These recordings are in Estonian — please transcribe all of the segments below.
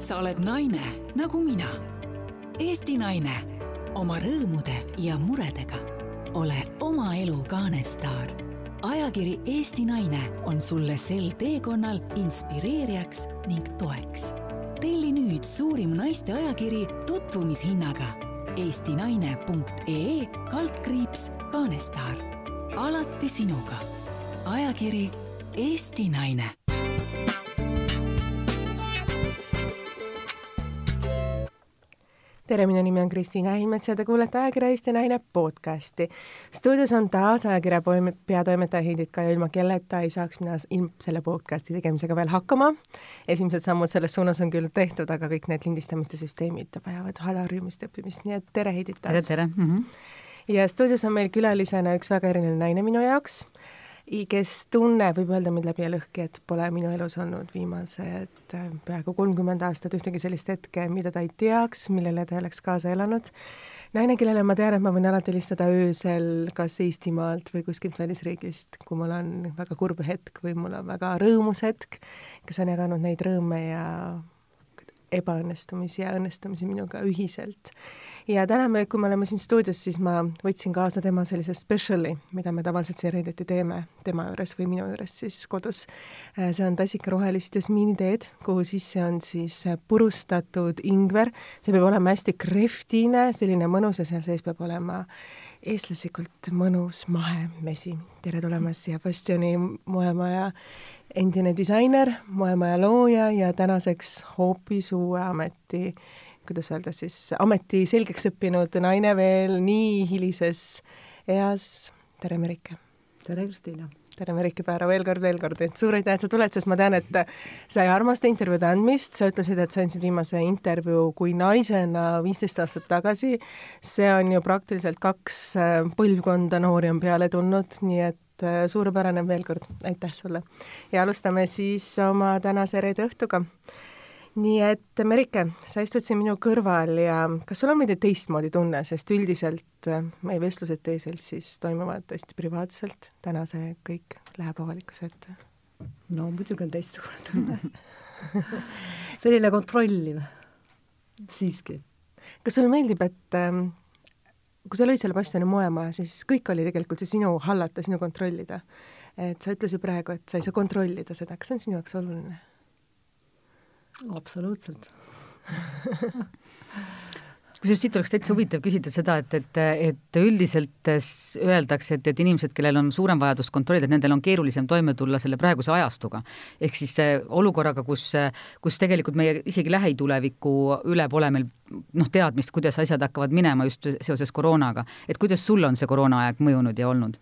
sa oled naine nagu mina. Eesti naine oma rõõmude ja muredega. ole oma elu kaanestaar. ajakiri Eesti Naine on sulle sel teekonnal inspireerijaks ning toeks. telli nüüd suurim naiste ajakiri tutvumishinnaga eestinaine.ee kaldkriips kaanestaar. alati sinuga. ajakiri Eesti Naine tere, minu nimi on Kristiina Himets ja te kuulete ajakirja Eesti Naine podcasti. stuudios on taas ajakirja peatoimetaja Heidit Kaja, ilma kelleta ei saaks mina selle podcasti tegemisega veel hakkama. esimesed sammud selles suunas on küll tehtud, aga kõik need lindistamiste süsteemid vajavad harjumist, õppimist, nii et tere, Heidit taas! tere, tere mm! -hmm. ja stuudios on meil külalisena üks väga erinev naine minu jaoks kes tunneb, võib öelda mind läbi ja lõhki, et pole minu elus olnud viimased äh, peaaegu kolmkümmend aastat ühtegi sellist hetke, mida ta ei teaks, millele ta ei oleks kaasa elanud. naine, kellele ma tean, et ma võin alati helistada öösel kas Eestimaalt või kuskilt välisriigist, kui mul on väga kurb hetk või mul on väga rõõmus hetk, kes on jaganud neid rõõme ja ebaõnnestumisi ja õnnestumisi minuga ühiselt. ja täna me, kui me oleme siin stuudios, siis ma võtsin kaasa tema sellise special'i, mida me tavaliselt siin Redditi teeme tema juures või minu juures siis kodus. See on tassika rohelist jasmiiniteed, kuhu sisse on siis purustatud ingver, see peab olema hästi krehvtine, selline mõnus ja seal sees peab olema eestlaslikult mõnus mahemesi. tere tulemast siia Bastioni moemaja endine disainer, moemaja looja ja tänaseks hoopis uue ameti, kuidas öelda siis, ameti selgeks õppinud naine veel nii hilises eas. tere, Merike! tere, Kristiina! tere, Merike Päära, veel kord, veel kord, et suur aitäh, et sa tuled, sest ma tean, et sa ei armasta intervjuude andmist, sa ütlesid, et sa andsid viimase intervjuu kui naisena viisteist aastat tagasi. see on ju praktiliselt kaks põlvkonda noori on peale tulnud, nii et et äh, suurepärane veel kord, aitäh sulle. ja alustame siis oma tänase reede õhtuga. nii et Merike, sa istud siin minu kõrval ja kas sul on veidi teistmoodi tunne, sest üldiselt äh, meie vestlused teisel siis toimuvad hästi privaatselt, täna see kõik läheb avalikkuse ette? no muidugi on teistsugune tunne selline kontrolliv, siiski. kas sulle meeldib, et ähm, kui sa lõid selle Bastioni moemaja, siis kõik oli tegelikult see sinu hallata, sinu kontrollida. et sa ütlesid praegu, et sa ei saa kontrollida seda, kas see on sinu jaoks oluline? absoluutselt kusjuures siit oleks täitsa huvitav küsida seda, et, et, et üldiselt öeldakse, et, et inimesed, kellel on suurem vajadus kontrollida, et nendel on keerulisem toime tulla selle praeguse ajastuga. ehk siis olukorraga, kus, kus tegelikult meie isegi lähituleviku üle pole meil noh, teadmist, kuidas asjad hakkavad minema just seoses koroonaga. et kuidas sul on see koroonaaeg mõjunud ja olnud?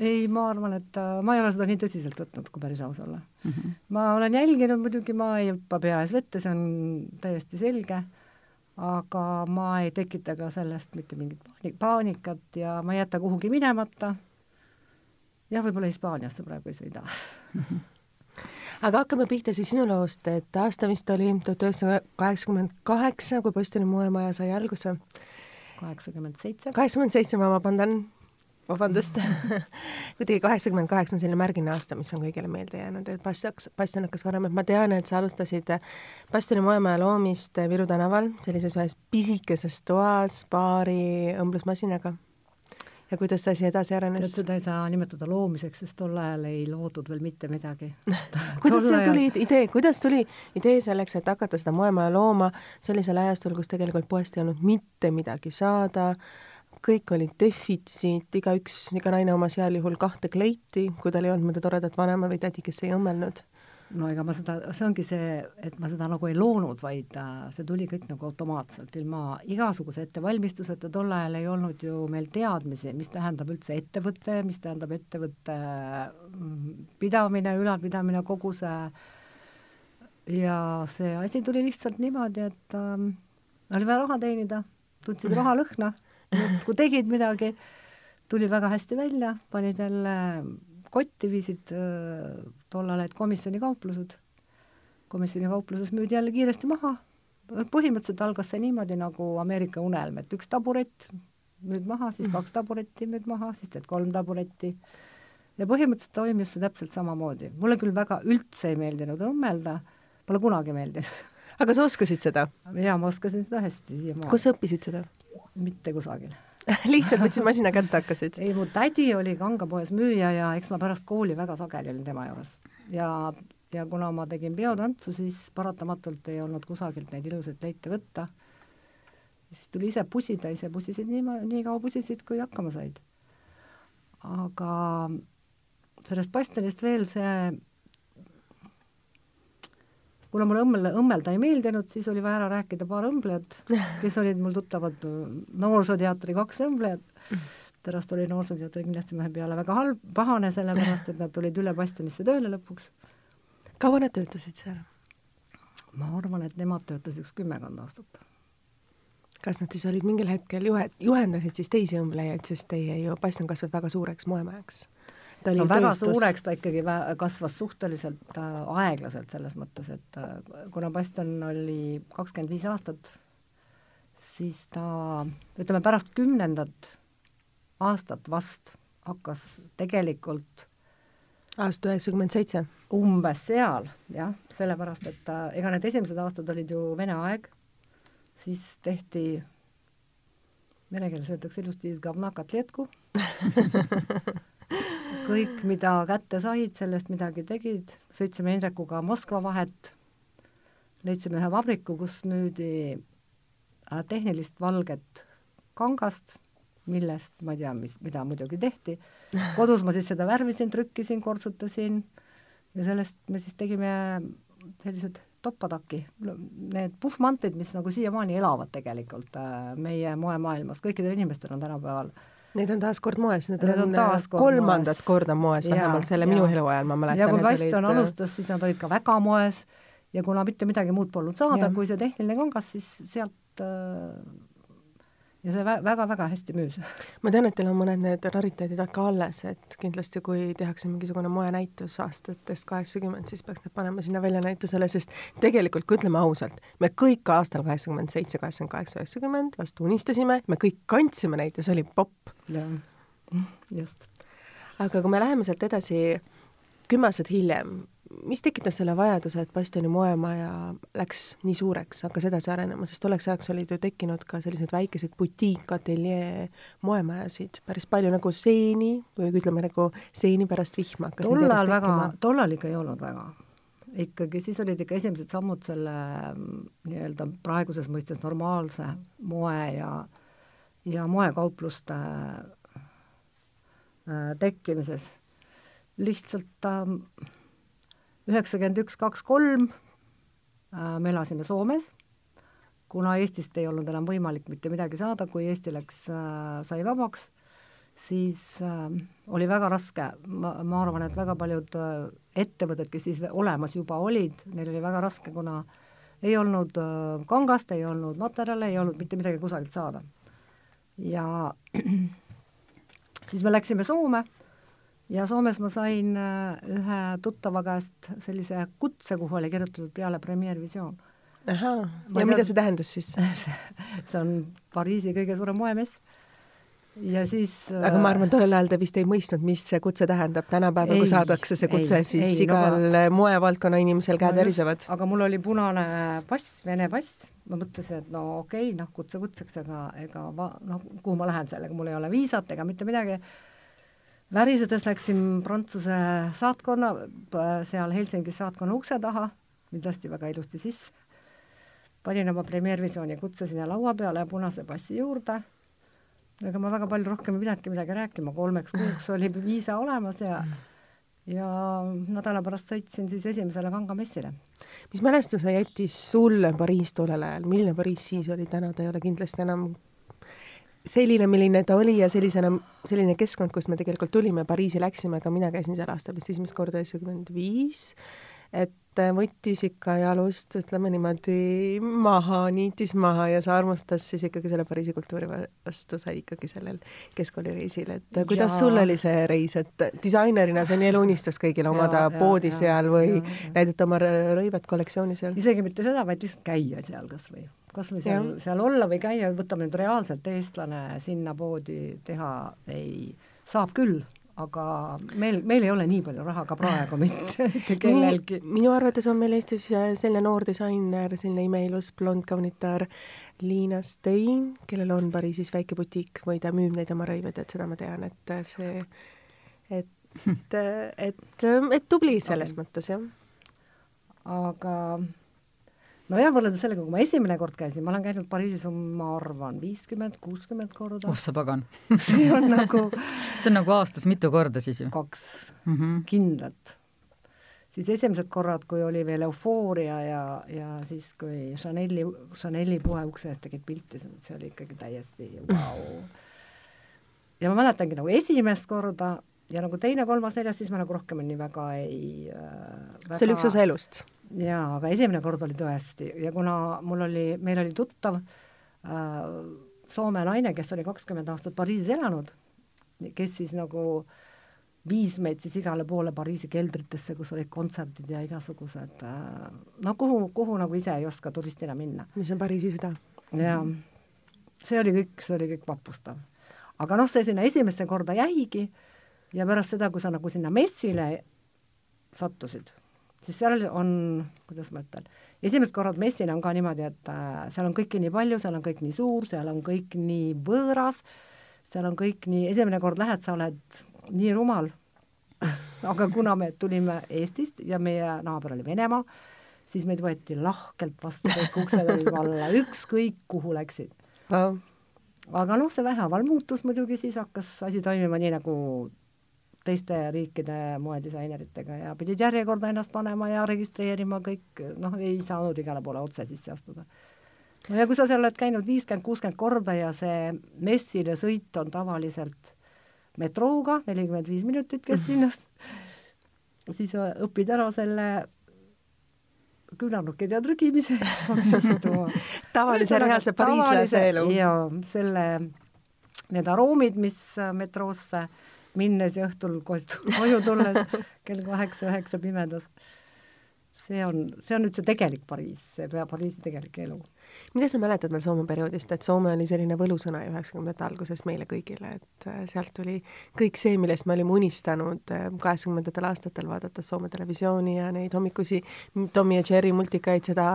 ei, ma arvan, et äh, ma ei ole seda nii tõsiselt võtnud, kui päris aus olla mm. -hmm. ma olen jälginud muidugi, ma ei hüppa pea ees vette, see on täiesti selge aga ma ei tekita ka sellest mitte mingit paanikat ja ma ei jäta kuhugi minemata. jah, võib-olla Hispaaniasse praegu ei sõida aga hakkame pihta siis sinu loost, et aasta vist oli tuhat üheksasada kaheksakümmend kaheksa, kui Postini moemaja sai alguse. kaheksakümmend seitse. kaheksakümmend seitse, ma vabandan vabandust kuidagi kaheksakümmend kaheksa on selline märgiline aasta, mis on kõigile meelde jäänud, et Bastion, Bastion hakkas varem, et ma tean, et sa alustasid Bastioni moemaja loomist Viru tänaval, sellises ühes pisikeses toas paari õmblusmasinaga. ja kuidas see asi edasi arenes? tead, seda ei saa nimetada loomiseks, sest tol ajal ei loodud veel mitte midagi kuidas see tuli idee, kuidas tuli idee selleks, et hakata seda moemaja looma sellisel ajastul, kus tegelikult poest ei olnud mitte midagi saada, kõik olid defitsiit, igaüks, iga naine omas heal juhul kahte kleiti, kui tal ei olnud mõnda toredat vanema või tädi, kes ei õmmelnud. no ega ma seda, see ongi see, et ma seda nagu ei loonud, vaid äh, see tuli kõik nagu automaatselt, ilma igasuguse ettevalmistuseta, tol ajal ei olnud ju meil teadmisi, mis tähendab üldse ettevõte, mis tähendab ettevõtte mm, pidamine, ülalpidamine, kogu see ja see asi tuli lihtsalt niimoodi, et ähm, oli vaja raha teenida, tundsid raha lõhna kui tegid midagi, tuli väga hästi välja, panid jälle kotti, viisid äh, tollal olid komisjonikauplused, komisjonikaupluses müüdi jälle kiiresti maha, põhimõtteliselt algas see niimoodi nagu Ameerika unelm, et üks taburet müüd maha, siis mhm. kaks taburetti müüd maha, siis teed kolm taburetti ja põhimõtteliselt toimis see täpselt samamoodi. mulle küll väga üldse ei meeldinud õmmelda, pole kunagi meeldinud aga sa oskasid seda? jaa, ma oskasin seda hästi siiamaani. kus sa õppisid seda? Mitte kusagil lihtsalt võtsid masina kätte, hakkasid? ei, mu tädi oli kangapoes müüja ja eks ma pärast kooli väga sageli olin tema juures. ja, ja kuna ma tegin peotantsu, siis paratamatult ei olnud kusagilt neid ilusaid leite võtta. siis tuli ise pusida, ise pusisid nii, nii kaua pusisid, kui hakkama said. aga sellest bastionist veel see kuna mulle õmmel, õmmelda ei meeldinud, siis oli vaja ära rääkida paar õmblejat, kes olid mul tuttavad Noorsooteatri kaks õmblejat. pärast oli Noorsooteater kindlasti mehe peale väga halb, pahane, sellepärast et nad tulid üle bastionisse tööle lõpuks. kaua nad töötasid seal? ma arvan, et nemad töötasid üks kümmekond aastat. kas nad siis olid mingil hetkel juhe, juhendasid siis teisi õmblejaid, sest teie ju bastion kasvab väga suureks moemajaks? Ta oli no, väga tööstus. suureks ta ikkagi kasvas suhteliselt äh, aeglaselt selles mõttes, et äh, kuna Bastion oli kakskümmend viis aastat, siis ta, ütleme pärast kümnendat aastat vast hakkas tegelikult aasta üheksakümmend seitse? umbes seal, jah, sellepärast et äh, ega need esimesed aastad olid ju Vene aeg, siis tehti, vene keeles öeldakse ilusti, kõik, mida kätte said, sellest midagi tegid, sõitsime Indrekuga Moskva vahet, leidsime ühe vabriku, kus müüdi äh, tehnilist valget kangast, millest ma ei tea, mis, mida muidugi tehti, kodus ma siis seda värvisin, trükkisin, kortsutasin ja sellest me siis tegime sellised toppadaki, need puhvmantid, mis nagu siiamaani elavad tegelikult äh, meie moemaailmas, kõikidel inimestel on tänapäeval äh, Need on taas kord moes, need, need on, on kolmandat moes. korda moes, vähemalt selle ja. minu eluajal ma mäletan. ja kui Bastion olid... alustas, siis nad olid ka väga moes ja kuna mitte midagi muud polnud saada kui see tehniline kangas, siis sealt äh, ja see väga-väga hästi müüs. ma tean, et teil on mõned need rariteedid ka alles, et kindlasti kui tehakse mingisugune moenäitus aastatest kaheksakümmend, siis peaks need panema sinna väljanäitusele, sest tegelikult, kui ütleme ausalt, me kõik aastal kaheksakümmend seitse, kaheksakümmend kaheksa, üheksakümmend vast unistasime, me kõik kandsime neid ja see oli popp. jah, just. aga kui me läheme sealt edasi kümme aastat hiljem, mis tekitas selle vajaduse, et Bastioni moemaja läks nii suureks, hakkas edasi arenema, sest tolleks ajaks olid ju tekkinud ka sellised väikesed butiik-ateljee moemajasid, päris palju nagu seeni või ütleme nagu seeni pärast vihma hakkas tol ajal väga, tollal ikka ei olnud väga. ikkagi siis olid ikka esimesed sammud selle mm, nii-öelda praeguses mõistes normaalse moe ja, ja moekaupluste äh, tekkimises. lihtsalt äh, üheksakümmend üks, kaks, kolm äh, me elasime Soomes, kuna Eestist ei olnud enam võimalik mitte midagi saada, kui Eesti läks, äh, sai vabaks, siis äh, oli väga raske, ma, ma arvan, et väga paljud ettevõtted, kes siis olemas juba olid, neil oli väga raske, kuna ei olnud kangast, ei olnud materjale, ei olnud mitte midagi kusagilt saada. ja siis me läksime Soome ja Soomes ma sain äh, ühe tuttava käest sellise kutse, kuhu oli kirjutatud peale Premiere Visioon. ahaa, ja mida see tähendas siis? See on Pariisi kõige suurem moemess ja siis aga ma arvan, tollel ajal te vist ei mõistnud, mis see kutse tähendab, tänapäeval, kui saadakse see kutse, siis ei, igal no, moevaldkonna inimesel käed värisevad. aga mul oli punane pass, Vene pass, ma mõtlesin, et no okei okay,, noh, kutse kutseks, aga ega ma, noh, kuhu ma lähen sellega, mul ei ole viisat ega mitte midagi värisedes läksin Prantsuse saatkonna, seal Helsingis saatkonna ukse taha, mind lasti väga ilusti sisse, panin oma Premiere-visiooni kutse sinna laua peale ja punase passi juurde, ega ma väga palju rohkem ei pidanudki midagi rääkima, kolmeks kuuks oli viisa olemas ja ja nädala pärast sõitsin siis esimesele kangamessile. mis mälestuse jättis sulle Pariis tollel ajal, milline Pariis siis oli, täna ta ei ole kindlasti enam selline, milline ta oli ja sellisena, selline keskkond, kust me tegelikult tulime, Pariisi läksime, ka mina käisin seal aastal vist esimest korda üheksakümmend viis, et võttis ikka jalust, ütleme niimoodi, maha, niitis maha ja sa armastas siis ikkagi selle Pariisi kultuuri vastu sai ikkagi sellel keskkoolireisil, et kuidas ja. sul oli see reis, et disainerina see on ju eluunistus kõigil omada ja, poodi ja, seal või ja, ja. näidata oma rõivet, kollektsiooni seal? isegi mitte seda, vaid lihtsalt käia seal kas või kas või seal, seal olla või käia, võtame nüüd reaalselt, eestlane sinna poodi teha ei, saab küll, aga meil, meil ei ole nii palju raha ka praegu mitte, kellelgi. minu arvates on meil Eestis äh, selline noor disainer, selline imeilus blond kaunitaar, Liina Stein, kellel on Pariisis väike butiik või ta müüb neid oma rõivaid, et seda ma tean, et äh, see, et, et, et tubli selles mõttes, jah. aga nojah, võrreldes sellega, kui ma esimene kord käisin, ma olen käinud Pariisis, ma arvan, viiskümmend, kuuskümmend korda. oh sa pagan see on nagu see on nagu aastas mitu korda siis ju? kaks mm -hmm. kindlat. siis esimesed korrad, kui oli veel eufooria ja, ja siis, kui Chanel'i, Chanel'i poe ukse ees tegid pilti, see oli ikkagi täiesti vau wow.. ja ma mäletangi nagu esimest korda ja nagu teine, kolmas, neljas, siis ma nagu rohkem nii väga ei äh, väga... see oli üks osa elust jaa, aga esimene kord oli tõesti ja kuna mul oli, meil oli tuttav äh, Soome naine, kes oli kakskümmend aastat Pariisis elanud, kes siis nagu viis meid siis igale poole Pariisi keldritesse, kus olid kontserdid ja igasugused äh, no kuhu, kuhu nagu ise ei oska turistina minna. mis on Pariisi süda. jaa, see oli kõik, see oli kõik vapustav. aga noh, see sinna esimesse korda jäigi ja pärast seda, kui sa nagu sinna messile sattusid siis seal on, kuidas ma ütlen, esimesed korrad messil on ka niimoodi, et äh, seal on kõike nii palju, seal on kõik nii suur, seal on kõik nii võõras, seal on kõik nii, esimene kord lähed, sa oled nii rumal. Aga kuna me tulime Eestist ja meie naaber oli Venemaa, siis meid võeti lahkelt vastu, kõik uksed olid valla, ükskõik kuhu läksid. Aga noh, see vähehaaval muutus muidugi, siis hakkas asi toimima nii, nagu teiste riikide moedisaineritega ja pidid järjekorda ennast panema ja registreerima kõik, noh, ei saanud igale poole otse sisse astuda. no ja kui sa seal oled käinud viiskümmend, kuuskümmend korda ja see messile sõit on tavaliselt metrooga, nelikümmend viis minutit kesklinnast, siis õpid ära selle küünarnukkide ja trügimise, et saaks istuma. tavalise reaalse pariislase elu. jaa, selle, need aroomid, mis metroosse äh, minnes ja õhtul koju tulles kell kaheksa-üheksa pimedas. see on, see on nüüd see tegelik Pariis, see Pariisi tegelik elu. mida sa mäletad veel Soome perioodist, et Soome oli selline võlusõna üheksakümnendate alguses meile kõigile, et äh, sealt tuli kõik see, millest me olime unistanud äh, kaheksakümnendatel aastatel, vaadates Soome televisiooni ja neid hommikusi Tommy ja Jerry multikaid, seda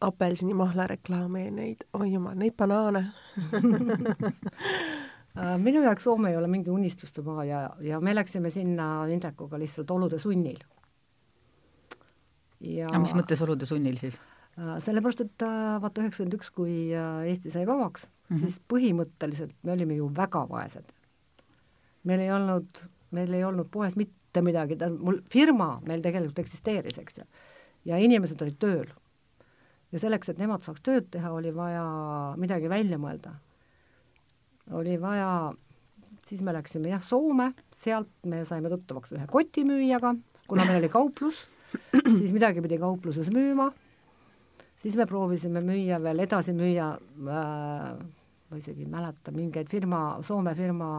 apelsinimahla reklaame ja neid, oi jumal, neid banaane minu jaoks Soome ei ole mingi unistuste maa ja, ja me läksime sinna Indrekuga lihtsalt olude sunnil. ja aga mis mõttes olude sunnil siis? Äh, sellepärast, et äh, vaata üheksakümmend üks, kui Eesti sai vabaks mm, -hmm. siis põhimõtteliselt me olime ju väga vaesed. meil ei olnud, meil ei olnud poes mitte midagi, ta, mul firma meil tegelikult eksisteeris, eks ju, ja inimesed olid tööl. ja selleks, et nemad saaks tööd teha, oli vaja midagi välja mõelda oli vaja, siis me läksime jah, Soome, sealt me saime tuttavaks ühe kotimüüjaga, kuna meil oli kauplus, siis midagi pidi kaupluses müüma, siis me proovisime müüa veel edasi müüa äh,, ma isegi ei mäleta, mingeid firma, Soome firma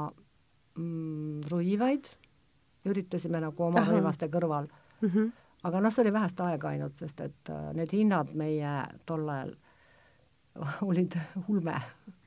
mm, rõivaid, üritasime nagu oma rõivaste kõrval mm. -hmm. aga noh, see oli vähest aega ainult, sest et äh, need hinnad meie tol ajal olid ulme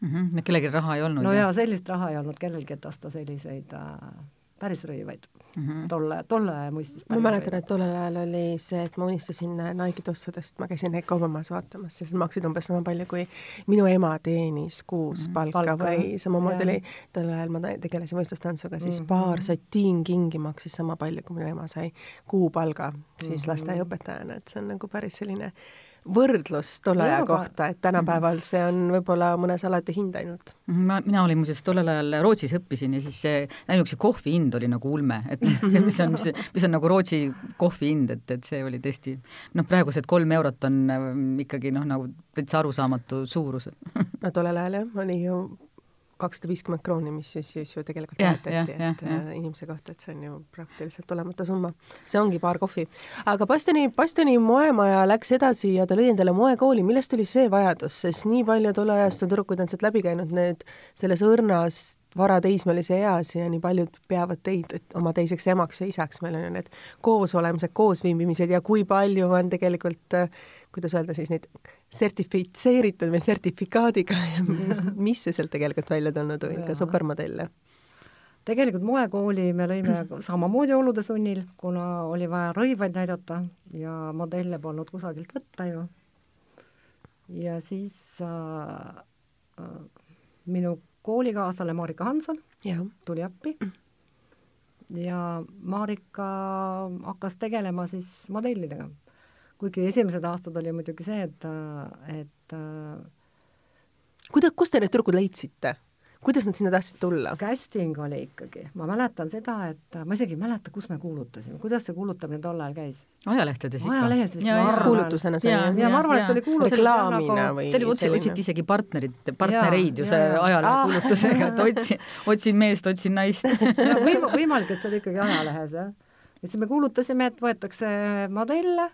mm. -hmm. kellelgi raha ei olnud? no jaa, sellist raha ei olnud kellelgi, et osta selliseid äh, päris rõivaid mm -hmm. tolle, tolle aja mõistis. ma mäletan, et tollel ajal oli see, et ma unistasin Nike tossudest, ma käisin neid kaubamajas vaatamas, sest maksid umbes sama palju, kui minu ema teenis kuus mm -hmm. palka, palka või samamoodi oli, tollel ajal ma tegelesin võistlustantsuga, siis mm -hmm. paar satiinkingi maksis sama palju, kui minu ema sai kuupalga siis mm -hmm. lasteaiaõpetajana, et see on nagu päris selline võrdlus tolle aja kohta, et tänapäeval see on võib-olla mõnes alati hind ainult. Mhm, ma, mina olin muuseas tollel ajal Rootsis õppisin ja siis see, ainuüksi kohvi hind oli nagu ulme, et mis on, mis, mis on nagu Rootsi kohvi hind, et, et see oli tõesti noh, praegused kolm eurot on ähm, ikkagi noh, nagu täitsa arusaamatu suurus no tollel ajal jah, oli ju kakssada viiskümmend krooni, mis siis, siis ju tegelikult vahetati, et ja, äh, inimese kohta, et see on ju praktiliselt olematu summa. see ongi paar kohvi. aga Bastoni, Bastoni moemaja läks edasi ja ta lõi endale moekooli, millest tuli see vajadus, sest nii palju tolle ajastu tüdrukuid on sealt läbi käinud, need selles õrnas varateismelise eas ja nii paljud peavad teid oma teiseks emaks ja isaks, meil on ju need koosolemised, koosviibimised ja kui palju on tegelikult äh, kuidas öelda siis neid sertifitseeritud või sertifikaadiga ja mis see sealt tegelikult välja tulnud või ka supermodelle? tegelikult moekooli me lõime samamoodi olude sunnil, kuna oli vaja rõivaid näidata ja modelle polnud kusagilt võtta ju. ja siis äh, äh, minu koolikaaslane Marika Hanson jah, tuli appi ja Marika hakkas tegelema siis modellidega. Kuigi esimesed aastad oli muidugi see, et, et kuidas, kust te need tüdrukud leidsite? kuidas nad sinna tahtsid tulla? casting oli ikkagi, ma mäletan seda, et ma isegi ei mäleta, kus me kuulutasime, kuidas see kuulutamine tol ajal käis? ajalehtedes ikka. ajalehes vist, ma Mis arvan. kuulutusena sai? Jaa, ja ma arvan, et see oli kuulutus reklaamina nagu- või see oli otse, otsiti isegi partnerit, partnereid ju see jaa. ajalehekuulutusega, et otsi, otsin meest, otsin naist Ja võim-, võimalik, et see oli ikkagi ajalehes, jah. ja siis me kuulutasime, et võetakse modelle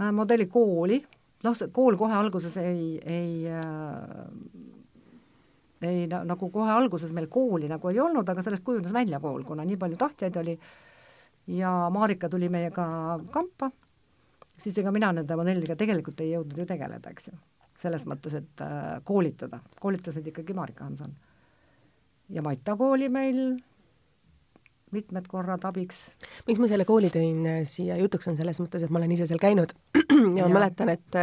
äh, modellikooli, noh, see kool kohe alguses ei, ei äh, ei na, nagu kohe alguses meil kooli nagu ei olnud, aga sellest kujunes välja kool, kuna nii palju tahtjaid oli ja Marika tuli meiega kampa, siis ega mina nende modellidega tegelikult ei jõudnud ju tegeleda, eks ju. selles mõttes, et äh, koolitada, koolitasid ikkagi Marika Hanson. ja Maita kooli meil mitmed korrad abiks. miks ma selle kooli tõin äh, siia jutuks, on selles mõttes, et ma olen ise seal käinud ja Jaa. mäletan, et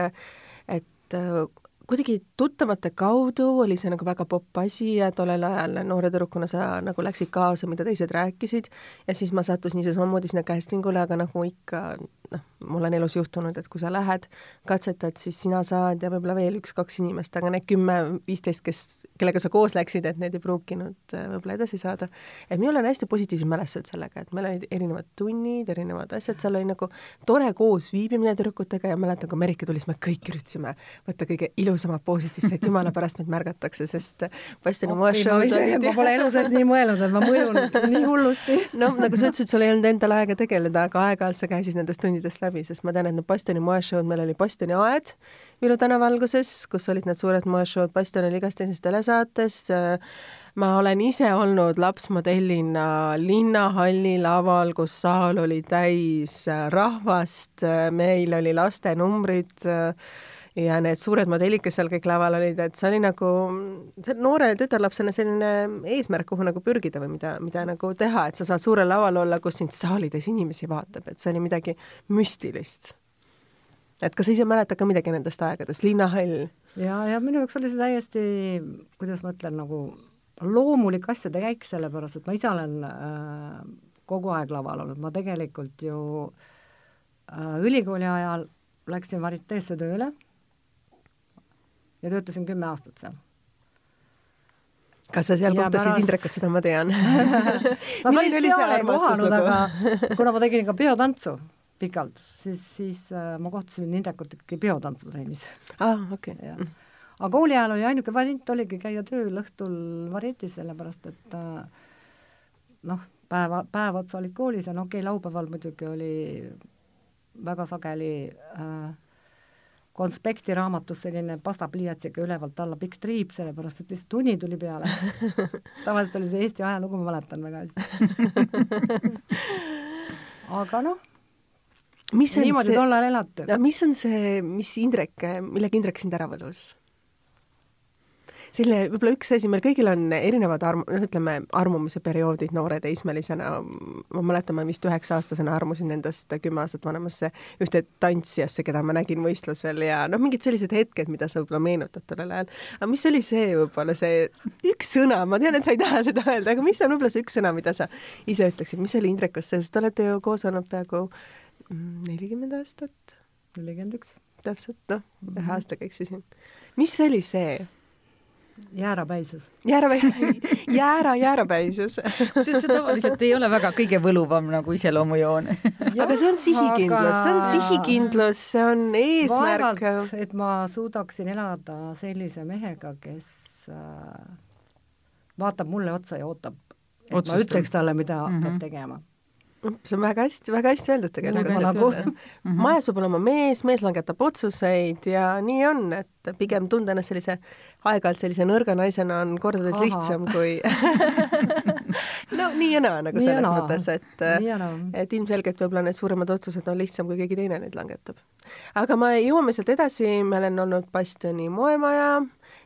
et äh, kuidagi tuttavate kaudu oli see nagu väga popp asi ja tollel ajal noore tüdrukuna sa nagu läksid kaasa, mida teised rääkisid ja siis ma sattusin ise samamoodi sinna casting ule, aga nagu ikka noh, mul on elus juhtunud, et kui sa lähed, katsetad, siis sina saad ja võib-olla veel üks-kaks inimest, aga need kümme-viisteist, kes, kellega sa koos läksid, et need ei pruukinud äh, võib-olla edasi saada. et minul on hästi positiivsed mälestused sellega, et meil olid erinevad tunnid, erinevad asjad, seal oli nagu tore koos viibimine tüdrukutega ja mäletan, kui Merike tuli, siis me kõik üritasime võtta kõige ilusamad poosid sisse, et jumala pärast meid märgatakse, sest Bastioni ma moeshow'd olid ma pole elu sees nii mõelnud, et ma mõjun nii hullusti. noh, nagu sa ütlesid, sul ei olnud endal aega tegeleda, aga aeg-ajalt sa käisid nendest tundidest läbi, sest ma tean, et need Bastioni moeshow'd, meil oli Bastioni aed Viru tänava alguses, kus olid need suured moeshow'd, Bastion oli igas teises telesaates, ma olen ise olnud lapsmodellina linnahalli laval, kus saal oli täis rahvast, meil oli lastenumbrid ja need suured modellid, kes seal kõik laval olid, et see oli nagu, see noore tütarlapsena selline eesmärk, kuhu nagu pürgida või mida, mida nagu teha, et sa saad suurel laval olla, kus sind saalides inimesi vaatab, et see oli midagi müstilist. et kas sa ise mäletad ka midagi nendest aegadest, linnahall? ja, ja minu jaoks oli see täiesti, kuidas ma ütlen, nagu loomulik asjade käik, sellepärast et ma ise olen äh, kogu aeg laval olnud, ma tegelikult ju äh, ülikooli ajal läksin variteesse tööle ja töötasin kümme aastat seal. kas sa seal kohtasid pärast- Indrekut, seda ma tean ma päris seal ei kohanud, armastuslugu? aga kuna ma tegin ka peotantsu pikalt, siis, siis äh, ma kohtasin Indrekut ikkagi peotantsutrennis aa ah,, okei okay. aga kooli ajal oli ainuke variant oligi käia tööl õhtul varietis, sellepärast et äh, noh, päeva, päev otsa olid koolis ja no okei okay,, laupäeval muidugi oli väga sageli äh, konspekti raamatus selline pastapliiatsiga ülevalt alla pikk triip, sellepärast et lihtsalt uni tuli peale. tavaliselt oli see Eesti ajalugu, ma mäletan väga hästi. aga noh, mis on niimoodi see, tol ajal elati. mis on see, mis Indrek, millega Indrek sind ära võlus? Selline, võib-olla üks asi, meil kõigil on erinevad arm-, noh, ütleme, armumise perioodid noore teismelisena, ma mäletan, ma vist üheksa-aastasena armusin endast kümme aastat vanemasse ühte tantsijasse, keda ma nägin võistlusel ja noh, mingid sellised hetked, mida sa võib-olla meenutad tollel ajal. aga mis oli see võib-olla see üks sõna, ma tean, et sa ei taha seda öelda, aga mis on võib-olla see üks sõna, mida sa ise ütleksid, mis oli Indrekust, sest te olete ju koos olnud peaaegu mm, nelikümmend aastat, nelikümmend üks. täpselt, noh, ühe aastaga eksisin. mis oli see? Jäärapäisus. jäära, jäära, jäärapäisus. kusjuures see tavaliselt ei ole väga kõige võluvam nagu iseloomujoon aga see on sihikindlus, see on sihikindlus, see on eesmärk. vaevalt, et ma suudaksin elada sellise mehega, kes äh, vaatab mulle otsa ja ootab, et Otsustab. ma ütleks talle, mida mm. -hmm. peab tegema. See on väga hästi, väga hästi öeldud tegelikult. nagu. Mhm. majas peab olema mees, mees langetab otsuseid ja nii on, et pigem tunda ennast sellise, aeg-ajalt sellise nõrga naisena on kordades Ahah. lihtsam kui no nii ja naa nagu Nii selles naa. mõttes, et et ilmselgelt võib-olla need suuremad otsused on lihtsam, kui keegi teine neid langetab. aga me jõuame sealt edasi, meil on olnud Bastioni moemaja,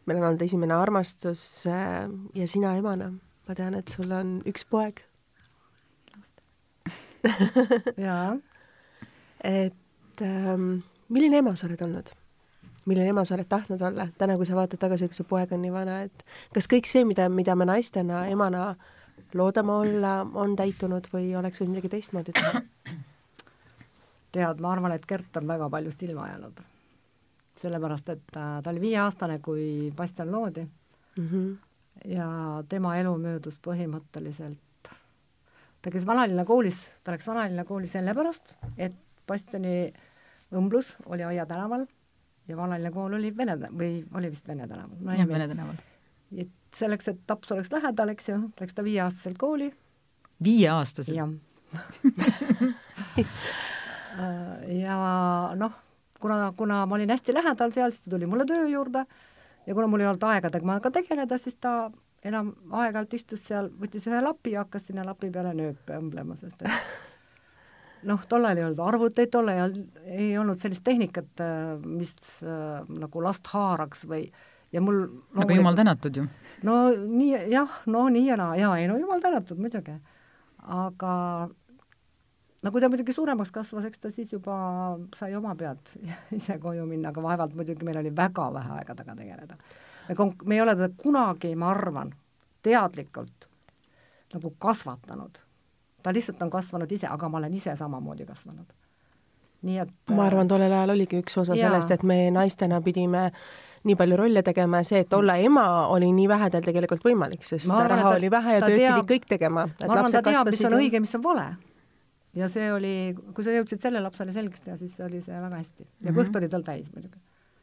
meil on olnud esimene armastus äh, ja sina emana, ma tean, et sul on üks poeg jaa. et ähm, milline ema sa oled olnud? milline ema sa oled tahtnud olla, täna kui sa vaatad tagasi, kui su poeg on nii vana, et kas kõik see, mida, mida me naistena, emana loodame olla, on täitunud või oleks võinud midagi teistmoodi teha? tead, ma arvan, et Gert on väga paljust ilma jäänud. sellepärast, et äh, ta oli viieaastane, kui Bastian loodi mm. -hmm. ja tema elu möödus põhimõtteliselt ta käis Vanalinna koolis, ta läks Vanalinna kooli sellepärast, et Bastioni õmblus oli Aia tänaval ja Vanalinna kool oli Vene või oli vist Vene tänaval no,. jah, Vene tänaval. et selleks, et Taps oleks lähedal, eks ju, läks ta viieaastaselt kooli. viieaastaselt? jah ja noh, kuna, kuna ma olin hästi lähedal seal, siis ta tuli mulle töö juurde ja kuna mul ei olnud aega temaga tegeleda, siis ta enam aeg-ajalt istus seal, võttis ühe lapi ja hakkas sinna lapi peale nööpe õmblema, sest et noh, tollal ei olnud arvuteid, tol ajal ei olnud sellist tehnikat, äh, mis äh, nagu last haaraks või ja mul aga nagu jumal tänatud ju. no nii, jah, no nii ja naa, jaa, ei no jumal tänatud muidugi. aga no kui ta muidugi suuremaks kasvas, eks ta siis juba sai oma pead ise koju minna, aga vaevalt muidugi meil oli väga vähe aega temaga tegeleda me konk-, me ei ole teda kunagi, ma arvan, teadlikult nagu kasvatanud. ta lihtsalt on kasvanud ise, aga ma olen ise samamoodi kasvanud. nii et ma arvan, tollel ajal oligi üks osa jaa. sellest, et me naistena pidime nii palju rolle tegema ja see, et olla ema, oli nii vähe tal tegelikult võimalik, sest arvan, raha ta, oli vähe ja tööd teab, pidi kõik tegema. ma arvan, ta teab, mis on õige, mis on vale. ja see oli, kui sa jõudsid selle lapsele selgeks teha, siis oli see väga hästi. ja mm -hmm. kõht oli tal täis muidugi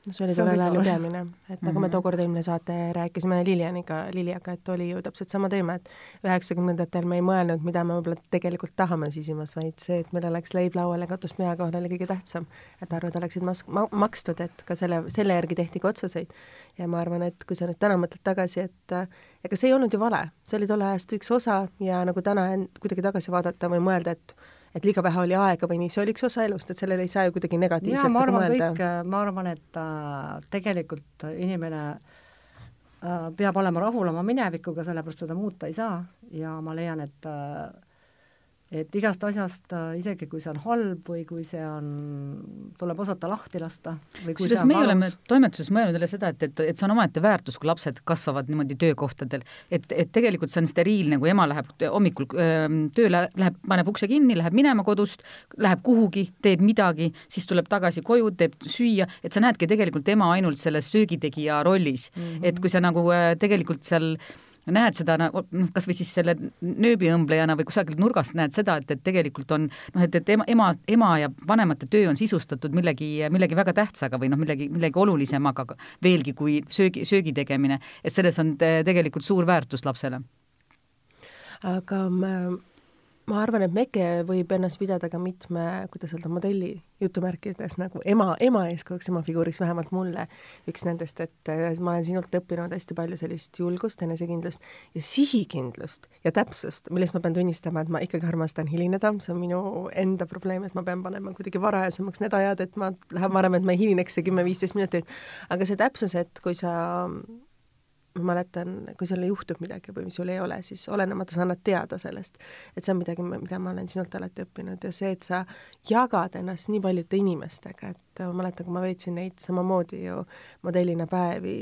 no see oli tollel ajal ju peamine, et nagu mm -hmm. me mhm. tookord eelmine saate rääkisime Lilianiga, Liliaga, et oli ju täpselt sama teema, et üheksakümnendatel me ei mõelnud, mida me võib-olla tegelikult tahame sisimas, vaid see, et meil oleks leib laual ja katus pea kohal oli kõige tähtsam. et arved oleksid mas-, ma-, makstud, et ka selle, selle järgi tehti ka otsuseid. ja ma arvan, et kui sa nüüd täna mõtled tagasi, et ega see ei olnud ju vale, see oli tolle ajast üks osa ja nagu täna kuidagi tagasi vaadata või mõelda, et et liiga vähe oli aega või nii, see oli üks osa elust, et sellele ei saa ju kuidagi negatiivselt ma arvan mõelda. kõik, ma arvan, et äh, tegelikult inimene äh, peab olema rahul oma minevikuga, sellepärast seda muuta ei saa ja ma leian, et äh, et igast asjast, äh, isegi kui see on halb või kui see on, tuleb osata lahti lasta kusjuures meie oleme toimetuses mõelnud jälle seda, et, et, et see on omaette väärtus, kui lapsed kasvavad niimoodi töökohtadel. et, et tegelikult see on steriilne, kui ema läheb hommikul tööle, läheb, paneb ukse kinni, läheb minema kodust, läheb kuhugi, teeb midagi, siis tuleb tagasi koju, teeb süüa, et sa näedki tegelikult ema ainult selles söögitegija rollis mm. -hmm. et kui sa nagu äh, tegelikult seal äh, näed seda noh, kas või siis selle nööbiõmblejana või kusagilt nurgast näed seda, et, et tegelikult on noh, et, et ema, ema ja vanemate töö on sisustatud millegi, millegi väga tähtsaga või noh, millegi, millegi olulisemaga veelgi kui söögi, söögi tegemine, et selles on tegelikult suur väärtus lapsele. aga ma ma arvan, et Meke võib ennast pidada ka mitme, kuidas öelda, modelli jutumärkides nagu ema, ema eeskujuks, ema figuuriks, vähemalt mulle üks nendest, et äh, ma olen sinult õppinud hästi palju sellist julgust, enesekindlust ja sihikindlust ja täpsust, millest ma pean tunnistama, et ma ikkagi armastan hilineda, see on minu enda probleem, et ma pean panema kuidagi varajasemaks need ajad, et ma lähen varem, et ma ei hilineks see kümme-viisteist minutit, aga see täpsus, et kui sa ma mäletan, kui sul juhtub midagi või sul ei ole, siis olenemata sa annad teada sellest. et see on midagi, mida ma olen sinult alati õppinud ja see, et sa jagad ennast nii paljude inimestega, et ma mäletan, kui ma veetsin neid samamoodi ju modellina päevi,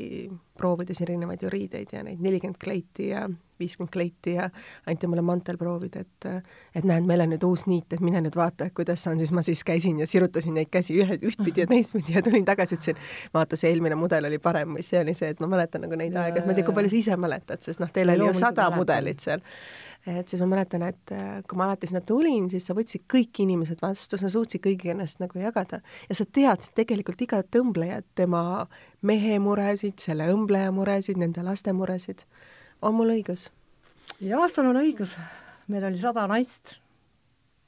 proovides erinevaid ju riideid ja neid nelikümmend kleiti ja viiskümmend kleiti ja anti mulle mantel proovida, et et näed, meil on nüüd uus niit, et mine nüüd vaata, kuidas on, siis ma siis käisin ja sirutasin neid käsi ühe, ühtpidi ja teistpidi ja tulin tagasi, ütlesin, vaata, see eelmine mudel oli parem või see oli see, et ma mäletan nagu neid aegu, et ma ei tea, kui palju sa ise mäletad, sest noh, teil oli ju sada mudelit seal. Et siis ma mäletan, et kui ma alati sinna tulin, siis sa võtsid kõik inimesed vastu, sa suutsid kõigiga ennast nagu jagada ja sa teadsid tegelikult igat õmblejat, tema mehe muresid, selle õmbleja muresid, nende laste muresid on mul õigus? jah, sul on õigus. meil oli sada naist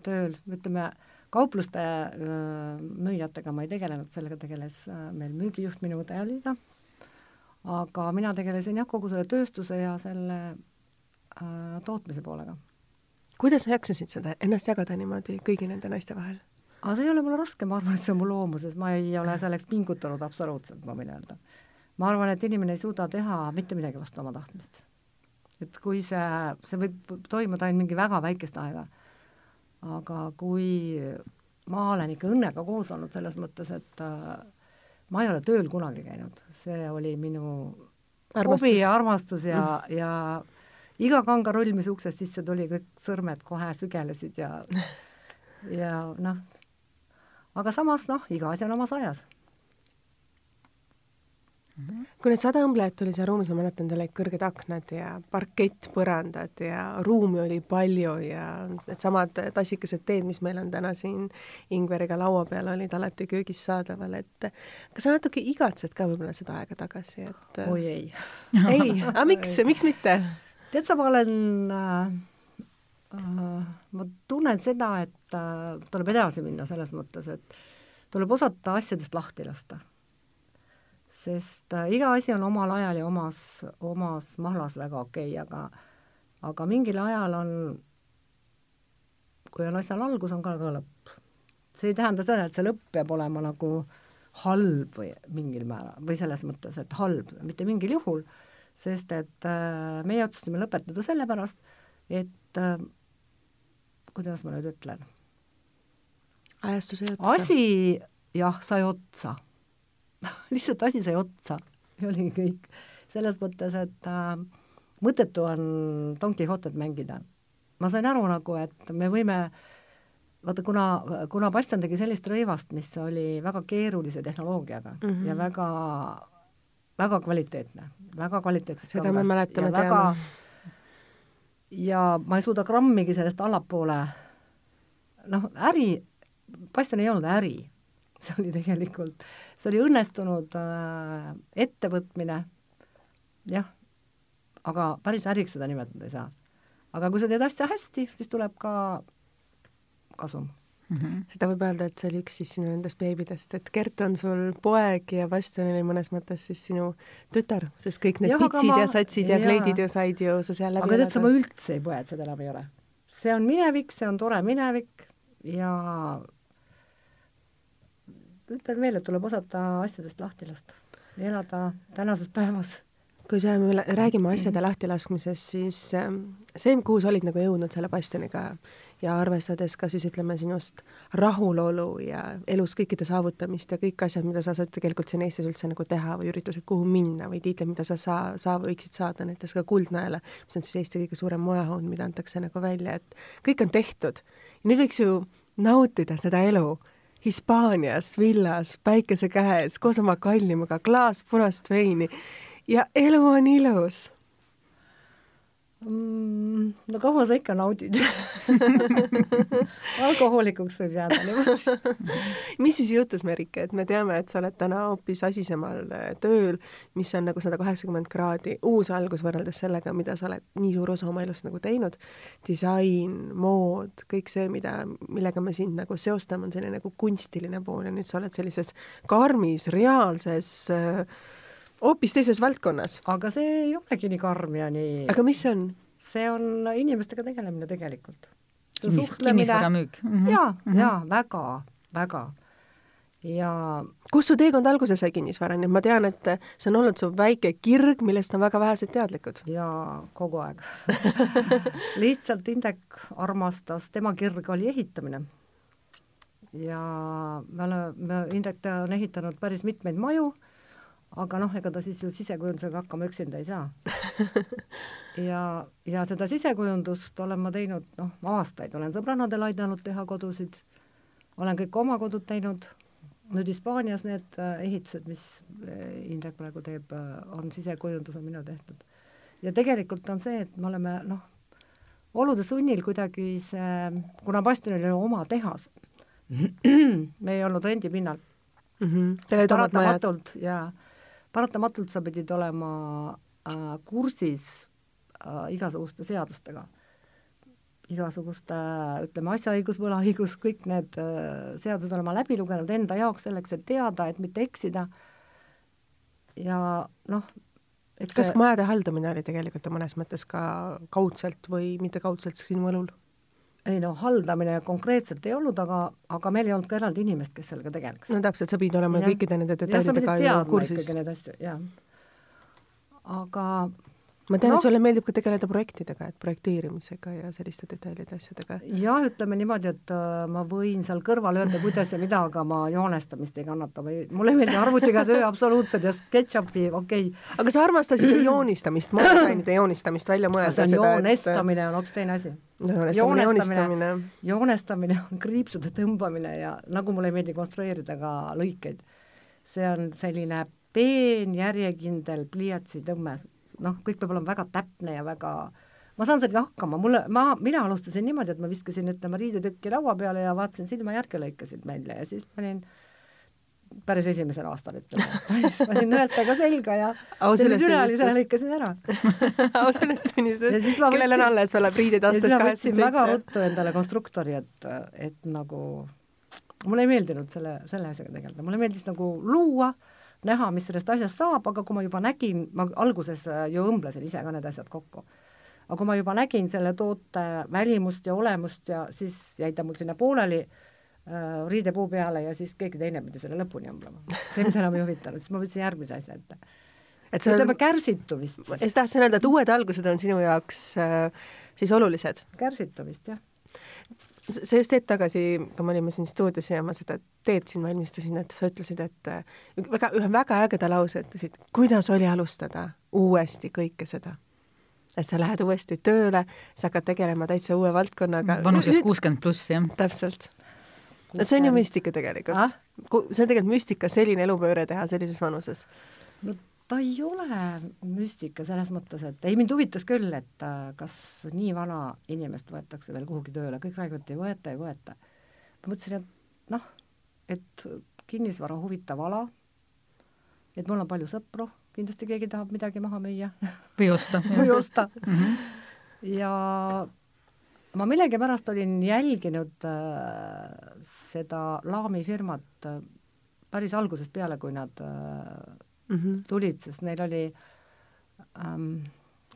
tööl, ütleme, kaupluste müüjatega ma ei tegelenud, sellega tegeles meil müügijuht, minu õde oli ta, aga mina tegelesin jah, kogu selle tööstuse ja selle äh, tootmise poolega. kuidas sa jaksasid seda, ennast jagada niimoodi kõigi nende naiste vahel? aga see ei ole mulle raske, ma arvan, et see on mu loomuses, ma ei ole selleks pingutanud absoluutselt, ma võin öelda. ma arvan, et inimene ei suuda teha mitte midagi vastu oma tahtmist et kui see, see võib toimuda ainult mingi väga väikest aega, aga kui ma olen ikka õnnega koos olnud selles mõttes, et äh, ma ei ole tööl kunagi käinud, see oli minu hobi ja armastus ja mm., ja iga kangarull, mis uksest sisse tuli, kõik sõrmed kohe sügelesid ja ja noh, aga samas noh, iga asi on omas ajas Mhm. kui need sada õmblejat oli seal ruumis, ma mäletan, teil olid kõrged aknad ja parkettpõrandad ja ruumi oli palju ja needsamad tassikesed teed, mis meil on täna siin Ingveriga laua peal, olid alati köögis saadaval, et kas sa natuke igatsed ka võib-olla seda aega tagasi, et oi ei. ei, aga miks, miks mitte? tead sa, ma olen äh, äh, ma tunnen seda, et äh, tuleb edasi minna selles mõttes, et tuleb osata asjadest lahti lasta sest äh, iga asi on omal ajal ja omas, omas mahlas väga okei okay,, aga aga mingil ajal on, kui on asjal algus, on ka, ka lõpp. see ei tähenda seda, et see lõpp peab olema nagu halb või mingil määral, või selles mõttes, et halb, mitte mingil juhul, sest et äh, meie otsustasime lõpetada sellepärast, et äh, kuidas ma nüüd ütlen? ajastus sai otsa. asi jah, sai otsa lihtsalt asi sai otsa ja oligi kõik. selles mõttes, et äh, mõttetu on Don Quixotet mängida. ma sain aru nagu, et me võime vaata, kuna, kuna Bastian tegi sellist rõivast, mis oli väga keerulise tehnoloogiaga mm -hmm. ja väga, väga kvaliteetne, väga kvaliteetselt seda me mäletame, teame. ja ma ei suuda grammigi sellest allapoole, noh, äri, Bastian ei olnud äri, see oli tegelikult see oli õnnestunud äh, ettevõtmine, jah, aga päris äriks seda nimetada ei saa. aga kui sa teed asja hästi, siis tuleb ka kasum mm. -hmm. seda võib öelda, et see oli üks siis sinu nendest beebidest, et Gert on sul poeg ja Bastian oli mõnes mõttes siis sinu tütar, sest kõik need ja, pitsid ma... ja satsid ja, ja kleidid ju said ju sa seal läbi aga tead sa, ma üldse ei põe, et seda enam ei ole. see on minevik, see on tore minevik ja ütlen veel, et tuleb osata asjadest lahti lasta, elada tänases päevas. kui sa, me räägime asjade lahtilaskmisest, siis ähm, see, kuhu sa olid nagu jõudnud selle Bastioniga ja arvestades ka siis ütleme sinust rahulolu ja elus kõikide saavutamist ja kõik asjad, mida sa saad tegelikult siin Eestis üldse nagu teha või üritused, kuhu minna või tiitlid, mida sa saa, saa, võiksid saada, näiteks ka Kuldnaela, mis on siis Eesti kõige suurem moehaun, mida antakse nagu välja, et kõik on tehtud. nüüd võiks ju nautida seda elu Hispaanias villas, päikese käes, koos oma kallimaga, klaas punast veini ja elu on ilus? No kaua sa ikka naudid? Alkohoolikuks võib jääda niimoodi. Mis siis juhtus, Merike, et me teame, et sa oled täna hoopis asisemal äh, tööl, mis on nagu sada kaheksakümmend kraadi. Uus algus võrreldes sellega, mida sa oled nii suur osa oma elust nagu teinud. disain, mood, kõik see, mida, millega me sind nagu seostame, on selline nagu kunstiline pool ja nüüd sa oled sellises karmis, reaalses äh, hoopis teises valdkonnas. aga see ei olegi nii karm ja nii aga mis see on? see on inimestega tegelemine tegelikult. -hmm.. jaa mm -hmm., jaa, väga, väga. ja kus su teekond alguse sai kinnisvarani, ma tean, et see on olnud su väike kirg, millest on väga vähesed teadlikud. jaa, kogu aeg lihtsalt Indrek armastas, tema kirg oli ehitamine. ja me oleme, me, Indrek on ehitanud päris mitmeid maju aga noh, ega ta siis ju sisekujundusega hakkama üksinda ei saa ja, ja seda sisekujundust olen ma teinud noh, aastaid, olen sõbrannadel aidanud teha kodusid, olen kõik oma kodud teinud, nüüd Hispaanias need äh, ehitused, mis äh, Indrek praegu teeb, äh, on sisekujundus, on minu tehtud. ja tegelikult on see, et me oleme noh, olude sunnil kuidagi see, kuna Bastionil oli oma tehas, me ei olnud rendipinnal mm. -hmm. paratamatult ja paratamatult sa pidid olema äh, kursis äh, igasuguste seadustega, igasuguste äh, ütleme, asjaõigus, võlaõigus, kõik need äh, seadused olema läbi lugenud enda jaoks selleks, et teada, et mitte eksida ja noh, kas see... majade haldamine oli tegelikult mõnes mõttes ka kaudselt või mitte kaudselt sinu õlul? Ei no haldamine konkreetselt ei olnud, aga, aga meil ei olnud ka eraldi inimest, kes sellega tegeleks. no täpselt, sa pidid olema ja. kõikide nende detailidega kursis. Jah. aga ma tean no., Noh. et sulle meeldib ka tegeleda projektidega, et projekteerimisega ja selliste detailide asjadega. jah, ütleme niimoodi, et äh, ma võin seal kõrval öelda, kuidas ja mida, aga ma joonestamist ei kannata või mulle ei meeldi arvutiga töö absoluutselt ja SketchUpi, okei okay. aga sa armastasid joonistamist, moodisainide joonistamist välja mõelda see on seda, joonestamine on hoopis teine asi. joonestamine, joonistamine. joonestamine on kriipsude tõmbamine ja nagu mulle ei meeldi konstrueerida ka lõikeid, see on selline peen järjekindel pliiatsitõmme, noh, kõik peab olema väga täpne ja väga ma saan sellega hakkama, mulle, ma, mina alustasin niimoodi, et ma viskasin, ütleme, riidetükki laua peale ja vaatasin silmajärge lõikasid välja ja siis panin päris esimesel aastal, ütleme, panin nõeltega selga ja selle südalisele lõikasin ära. Au sellest tunnistas, Ja siis ma kellel on alles, veel riideid aastas kaheksakümmend väga seitse. ruttu endale konstruktori, et, et nagu mulle ei meeldinud selle, selle asjaga tegeleda, mulle meeldis nagu luua, näha, mis sellest asjast saab, aga kui ma juba nägin, ma alguses äh, ju õmblesin ise ka need asjad kokku, aga kui ma juba nägin selle toote välimust ja olemust ja siis jäi ta mul sinna pooleli äh, riidepuu peale ja siis keegi teine pidi selle lõpuni õmblema. see mind enam ei huvitanud, siis ma võtsin järgmise asja ette. et sa ütleme kärsitu vist ma just tahtsin öelda, et uued algused on sinu jaoks äh, siis olulised. kärsitu vist, jah. Sa just hetk tagasi, kui me olime siin stuudios ja ma seda teed siin valmistasin, et sa ütlesid, et äh, väga, ühe väga ägeda lause ütlesid, kuidas oli alustada uuesti kõike seda? et sa lähed uuesti tööle, sa hakkad tegelema täitsa uue valdkonnaga. vanuses kuuskümmend pluss, jah. täpselt. et see on ju müstika tegelikult Ah? ah?. see on tegelikult müstika, selline elupööre teha sellises vanuses. no ta ei ole müstika selles mõttes, et ei, mind huvitas küll, et kas nii vana inimest võetakse veel kuhugi tööle, kõik räägivad, et ei võeta, ei võeta. ma mõtlesin, et noh, et kinnisvara huvitav ala, et mul on palju sõpru, kindlasti keegi tahab midagi maha müüa või osta. või osta mm. -hmm. ja ma millegipärast olin jälginud äh, seda Laami firmat äh, päris algusest peale, kui nad äh, Mm -hmm. tulid, sest neil oli ähm,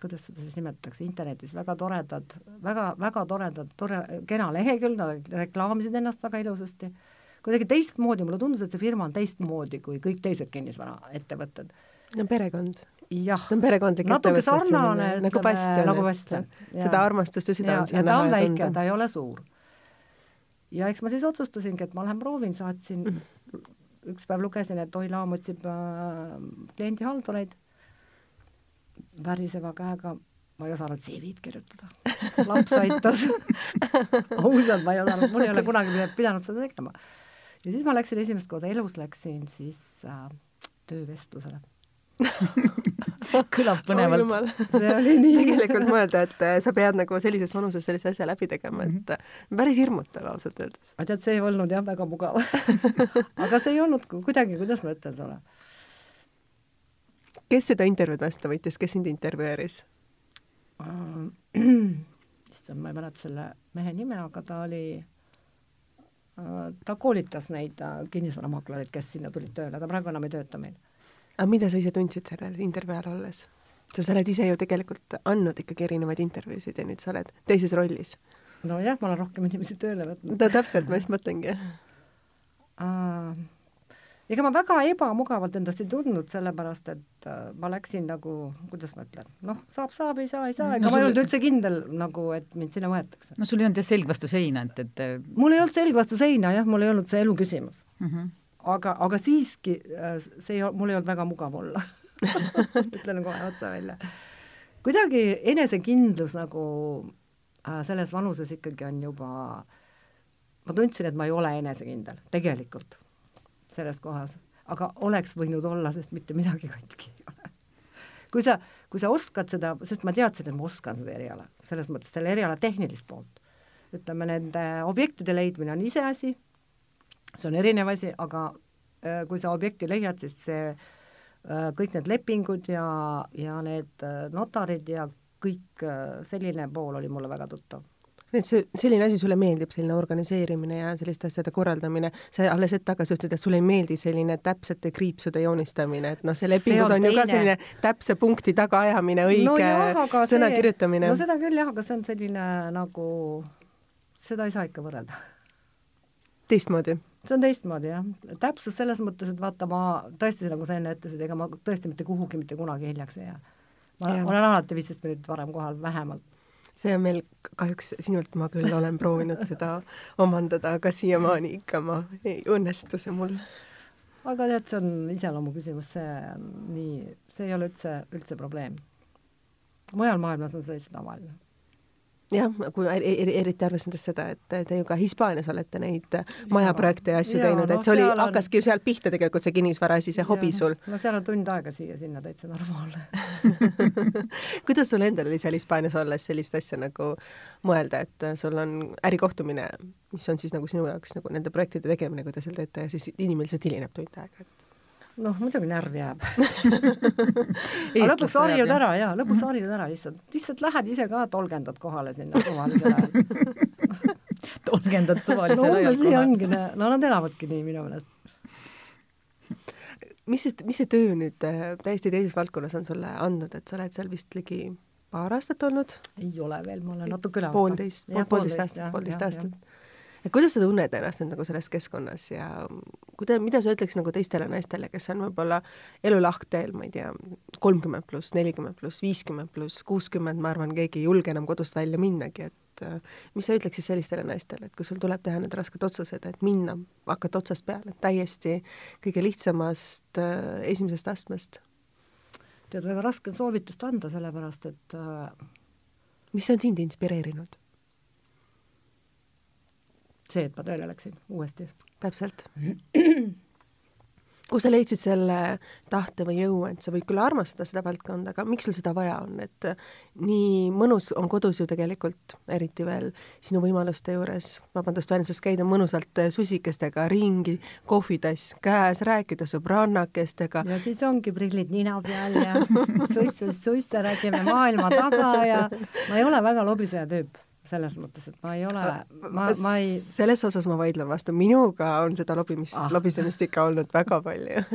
kuidas seda siis nimetatakse, internetis väga toredad, väga, väga toredad, tore, kena lehekülg, nad reklaamisid ennast väga ilusasti. kuidagi teistmoodi, mulle tundus, et see firma on teistmoodi kui kõik teised kinnisvaraettevõtted. on perekond. see on perekondlik ettevõte, sarnane, nagu Bastion. nagu Bastion. seda armastust ja süda ja, ta on väike, ta ei ole suur. ja eks ma siis otsustasingi, et ma lähen proovin, saatsin mm., üks päev lugesin, et Oi Laam otsib äh, kliendihaldureid, väriseva käega, ma ei osanud CV-d kirjutada, laps aitas. Ausalt, ma ei osanud, mul ei ole kunagi pida- pidanud seda tegema. ja siis ma läksin esimest korda elus, läksin siis äh, töövestlusele. kõlab oh põnevalt. jumal see oli nii tegelikult mõelda, et äh, sa pead nagu sellises vanuses sellise asja läbi tegema, et äh, päris hirmutav ausalt öeldes. aga tead, see ei olnud jah väga mugav aga see ei olnud ku- kuidagi, kuidas ma ütlen sulle, kes seda intervjuud vastu võttis, kes sind intervjueeris? issand, ma ei mäleta selle mehe nime, aga ta oli, ta koolitas neid äh, kinnisvaramaaklereid, kes sinna tulid tööle, ta praegu enam ei tööta meil. Aga mida sa ise tundsid sellel intervjuu ajal olles? sa oled ise ju tegelikult andnud ikkagi erinevaid intervjuusid ja nüüd sa oled teises rollis. nojah, ma olen rohkem inimesi tööle võtnud no täpselt, ma just mõtlengi. uh, ega ma väga ebamugavalt endast ei tundnud, sellepärast et äh, ma läksin nagu, kuidas ma ütlen, noh, saab, saab, ei saa, ei saa, ega No ma ei olnud üldse kindel nagu, et mind sinna võetakse. no sul ei olnud jah selg vastu seina, et, et mul ei olnud selg vastu seina jah, mul ei olnud see elu küsimus. mm -hmm. Aga, aga siiski äh, see ei, mul ei olnud väga mugav olla ütlen kohe otse välja. kuidagi enesekindlus nagu äh, selles vanuses ikkagi on juba, ma tundsin, et ma ei ole enesekindel, tegelikult, selles kohas, aga oleks võinud olla, sest mitte midagi katki ei ole. kui sa, kui sa oskad seda, sest ma teadsin, et ma oskan seda eriala, selles mõttes selle eriala tehnilist poolt, ütleme, nende objektide leidmine on iseasi, see on erinev asi, aga äh, kui sa objekti leiad, siis see äh, kõik need lepingud ja, ja need äh, notarid ja kõik selline pool oli mulle väga tuttav. et see, selline asi sulle meeldib, selline organiseerimine ja selliste asjade korraldamine, sa alles hetk tagasi ütlesid, et sulle ei meeldi selline täpsete kriipsude joonistamine, et noh, see lepingud on on, on ju ka teine. selline täpse punkti tagaajamine, õige Nojah, aga sõna see- kirjutamine no seda küll jah, aga see on selline nagu, seda ei saa ikka võrrelda. teistmoodi. See on teistmoodi jah, täpsus selles mõttes, et vaata, ma tõesti, nagu sa enne ütlesid, ega ma tõesti mitte kuhugi mitte kunagi hiljaks ei jää. ma ja. olen alati viisteist minutit varem kohal, vähemalt. see on meil kahjuks, sinult ma küll olen proovinud seda omandada, aga siiamaani ikka ma, ei õnnestu see mul. aga tead, see on iseloomu küsimus, see on nii, see ei ole üldse, üldse probleem. mujal maailmas on see lihtsalt tavaline jah, kui er, eriti arvestades seda, et te ju ka Hispaanias olete neid majaprojekte ja asju ja, teinud, et see oli, hakkaski ju sealt pihta tegelikult see kinnisvara asi, see hobi sul. no seal on tund aega siia-sinna täitsa normaalne. Kuidas sul endal oli seal Hispaanias olles sellist asja nagu mõelda, et sul on ärikohtumine, mis on siis nagu sinu jaoks nagu nende projektide tegemine, kui te seal teete ja siis inimene lihtsalt hilineb tund aega, et noh, muidugi närv jääb aga lõpuks harjud ära ja lõpuks -hmm. harjud ära lihtsalt, lihtsalt lähed ise ka tolgendad kohale sinna suvalisel ajal tolgendad suvalisel no, ajal kohale? see ongi, no nad elavadki nii minu meelest. mis see, mis see töö nüüd äh, täiesti teises valdkonnas on sulle andnud, et sa oled seal vist ligi paar aastat olnud? ei ole veel, ma olen natuke üle aasta. poolteist, poolteist aastat, poolteist aastat et kuidas sa tunned ennast nüüd nagu selles keskkonnas ja kuida-, mida sa ütleks nagu teistele naistele, kes on võib-olla elu lahkteel, ma ei tea, kolmkümmend pluss, nelikümmend pluss, viiskümmend pluss, kuuskümmend, ma arvan, keegi ei julge enam kodust välja minnagi, et äh, mis sa ütleksid sellistele naistele, et kui sul tuleb teha need rasked otsused, et minna, hakata otsast peale, täiesti kõige lihtsamast äh, esimesest astmest? tead, väga raske on soovitust anda, sellepärast et äh... mis on sind inspireerinud? See, et ma tööle läksin uuesti. täpselt kus sa leidsid selle tahte või jõu, et sa võid küll armastada seda valdkonda, aga miks sul seda vaja on, et nii mõnus on kodus ju tegelikult, eriti veel sinu võimaluste juures, vabandust väljendusest, käida mõnusalt susikestega ringi, kohvitass käes, rääkida sõbrannakestega. ja siis ongi prillid nina peal ja suss, suss, suss ja räägime maailma taga ja ma ei ole väga lobiseja tüüp selles mõttes, et ma ei ole, ma, ma ei selles osas ma vaidlen vastu, minuga on seda lobimis ah., lobisemist ikka olnud väga palju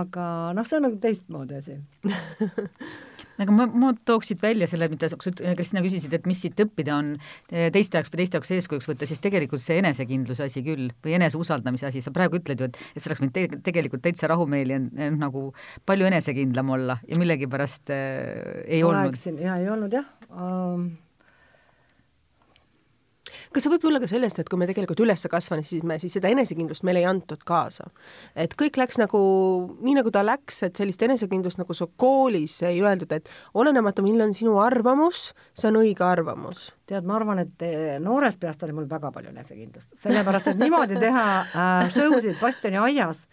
aga noh, see on nagu teistmoodi asi aga ma, ma tooksid välja selle, mida sa, Kristina, küsisid, et mis siit õppida on teiste jaoks või teiste jaoks eeskujuks võtta, siis tegelikult see enesekindluse asi küll või eneseusaldamise asi, sa praegu ütled ju, et, et sa oleks võinud te tegelikult täitsa rahumeeli nagu palju enesekindlam olla ja millegipärast äh, ei Oleksin, olnud. jaa, ei olnud jah um kas see võib olla ka sellest, et kui me tegelikult üles kasvasime, siis seda enesekindlust meile ei antud kaasa? et kõik läks nagu nii, nagu ta läks, et sellist enesekindlust nagu su koolis ei öeldud, et olenemata, milline on sinu arvamus, see on õige arvamus. tead, ma arvan, et eh, noorest peast oli mul väga palju enesekindlust, sellepärast et niimoodi teha äh, show sid bastioniaias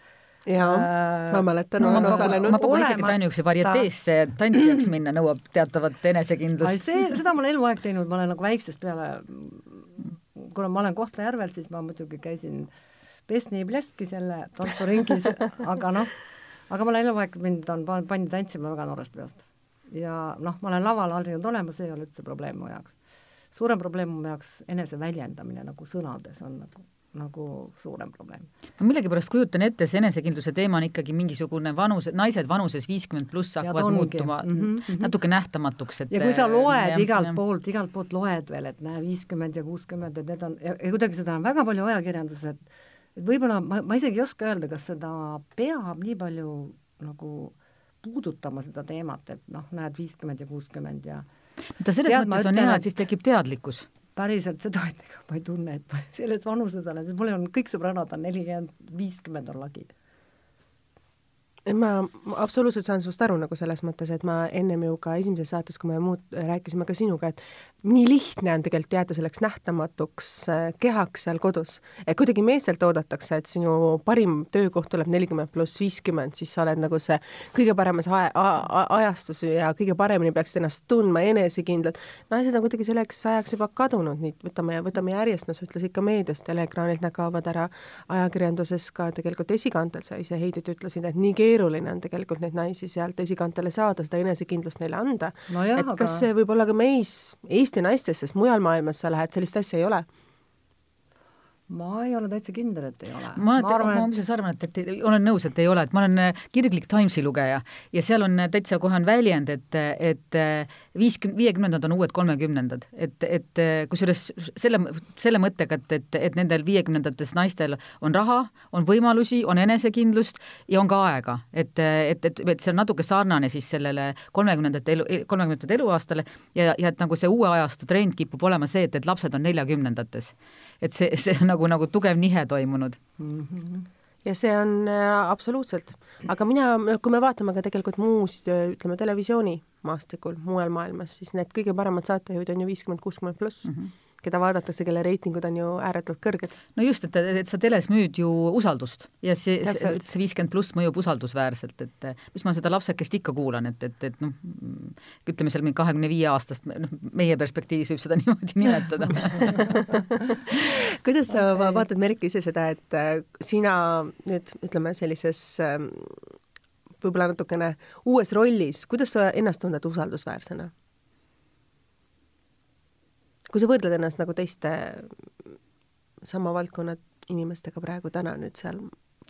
jaa äh,, ma mäletan, olen osalenud. ma pakun isegi, ainuüksi varieteesse tantsijaks minna nõuab teatavat enesekindlust. see, seda ma olen eluaeg teinud, ma olen nagu väiksest peale kuna ma olen Kohtla-Järvel, siis ma muidugi käisin Besni Bleski selle tantsuringis aga noh, aga ma olen eluaeg, mind on pandi tantsima väga noorest peast. ja noh, ma olen laval harjunud olema, see ei ole üldse probleem mu jaoks. suurem probleem mu jaoks eneseväljendamine nagu sõnades on nagu nagu suurem probleem. ma millegipärast kujutan ette, see enesekindluse teema on ikkagi mingisugune vanus, naised vanuses viiskümmend pluss hakkavad ongi. muutuma mm -hmm. natuke nähtamatuks, et ja kui sa loed ja, igalt ja. poolt, igalt poolt loed veel, et näe, viiskümmend ja kuuskümmend, et need on, ja kuidagi seda on väga palju ajakirjanduses, et et võib-olla ma, ma isegi ei oska öelda, kas seda peab nii palju nagu puudutama, seda teemat, et noh, näed, viiskümmend ja kuuskümmend ja ta selles Tead, mõttes on hea, et siis tekib teadlikkus päriselt seda, et ega ma ei tunne, et ma selles vanuses olen, sest mul on kõik sõbrannad on nelikümmend, viiskümmend on lagi ma absoluutselt saan sinust aru nagu selles mõttes, et ma ennem ju ka esimeses saates, kui me muud rääkisime ka sinuga, et nii lihtne on tegelikult jääda selleks nähtamatuks äh, kehaks seal kodus. et kuidagi meestelt oodatakse, et sinu parim töökoht tuleb nelikümmend pluss viiskümmend, siis sa oled nagu see kõige paremas ajastus ja kõige paremini peaksid ennast tundma, enesekindlad. naised on kuidagi selleks ajaks juba kadunud, nii võtame, võtame järjest, no sa ütlesid ka meedias, teleekraanilt nad kaovad ära, ajakirjanduses ka tegelikult esikaantel, sa ise Heidit ütlesid, et nii keeruline keeruline on tegelikult neid naisi sealt esikantele saada, seda enesekindlust neile anda no. et aga... kas see võib olla ka meis, Eesti naistes, sest mujal maailmas sa lähed, sellist asja ei ole? Ma ei ole täitsa kindel, et ei ole. ma, ma arvan, et ma umbes arvan, et, et olen nõus, et ei ole, et ma olen äh, kirglik Timesi lugeja ja seal on äh, täitsa kohe on väljend, et, et äh, viiskümmend, viiekümnendad on uued kolmekümnendad, et, et kusjuures selle, selle mõttega, et, et, et nendel viiekümnendates naistel on raha, on võimalusi, on enesekindlust ja on ka aega, et, et, et, et see on natuke sarnane siis sellele kolmekümnendate elu, kolmekümnendate eluaastale ja, ja et nagu see uue ajastu trend kipub olema see, et, et lapsed on neljakümnendates et see, see nagu, nagu tugev nihe toimunud mm. -hmm ja see on äh, absoluutselt, aga mina, kui me vaatame ka tegelikult muus, ütleme televisioonimaastikul mujal maailmas, siis need kõige paremad saatejuhid on ju viiskümmend, kuuskümmend pluss mm. -hmm keda vaadatakse, kelle reitingud on ju ääretult kõrged. no just, et, et sa teles müüd ju usaldust ja see, see viiskümmend pluss mõjub usaldusväärselt, et mis ma seda lapsekest ikka kuulan, et, et, et noh, ütleme seal mingi kahekümne viie aastast, noh, meie perspektiivis võib seda niimoodi nimetada kuidas sa vaatad, Merike, ise seda, et äh, sina nüüd ütleme sellises ähm, võib-olla natukene uues rollis, kuidas sa ennast tunned usaldusväärsena? Kui sa võrdled ennast nagu teiste sama valdkonna inimestega praegu täna nüüd seal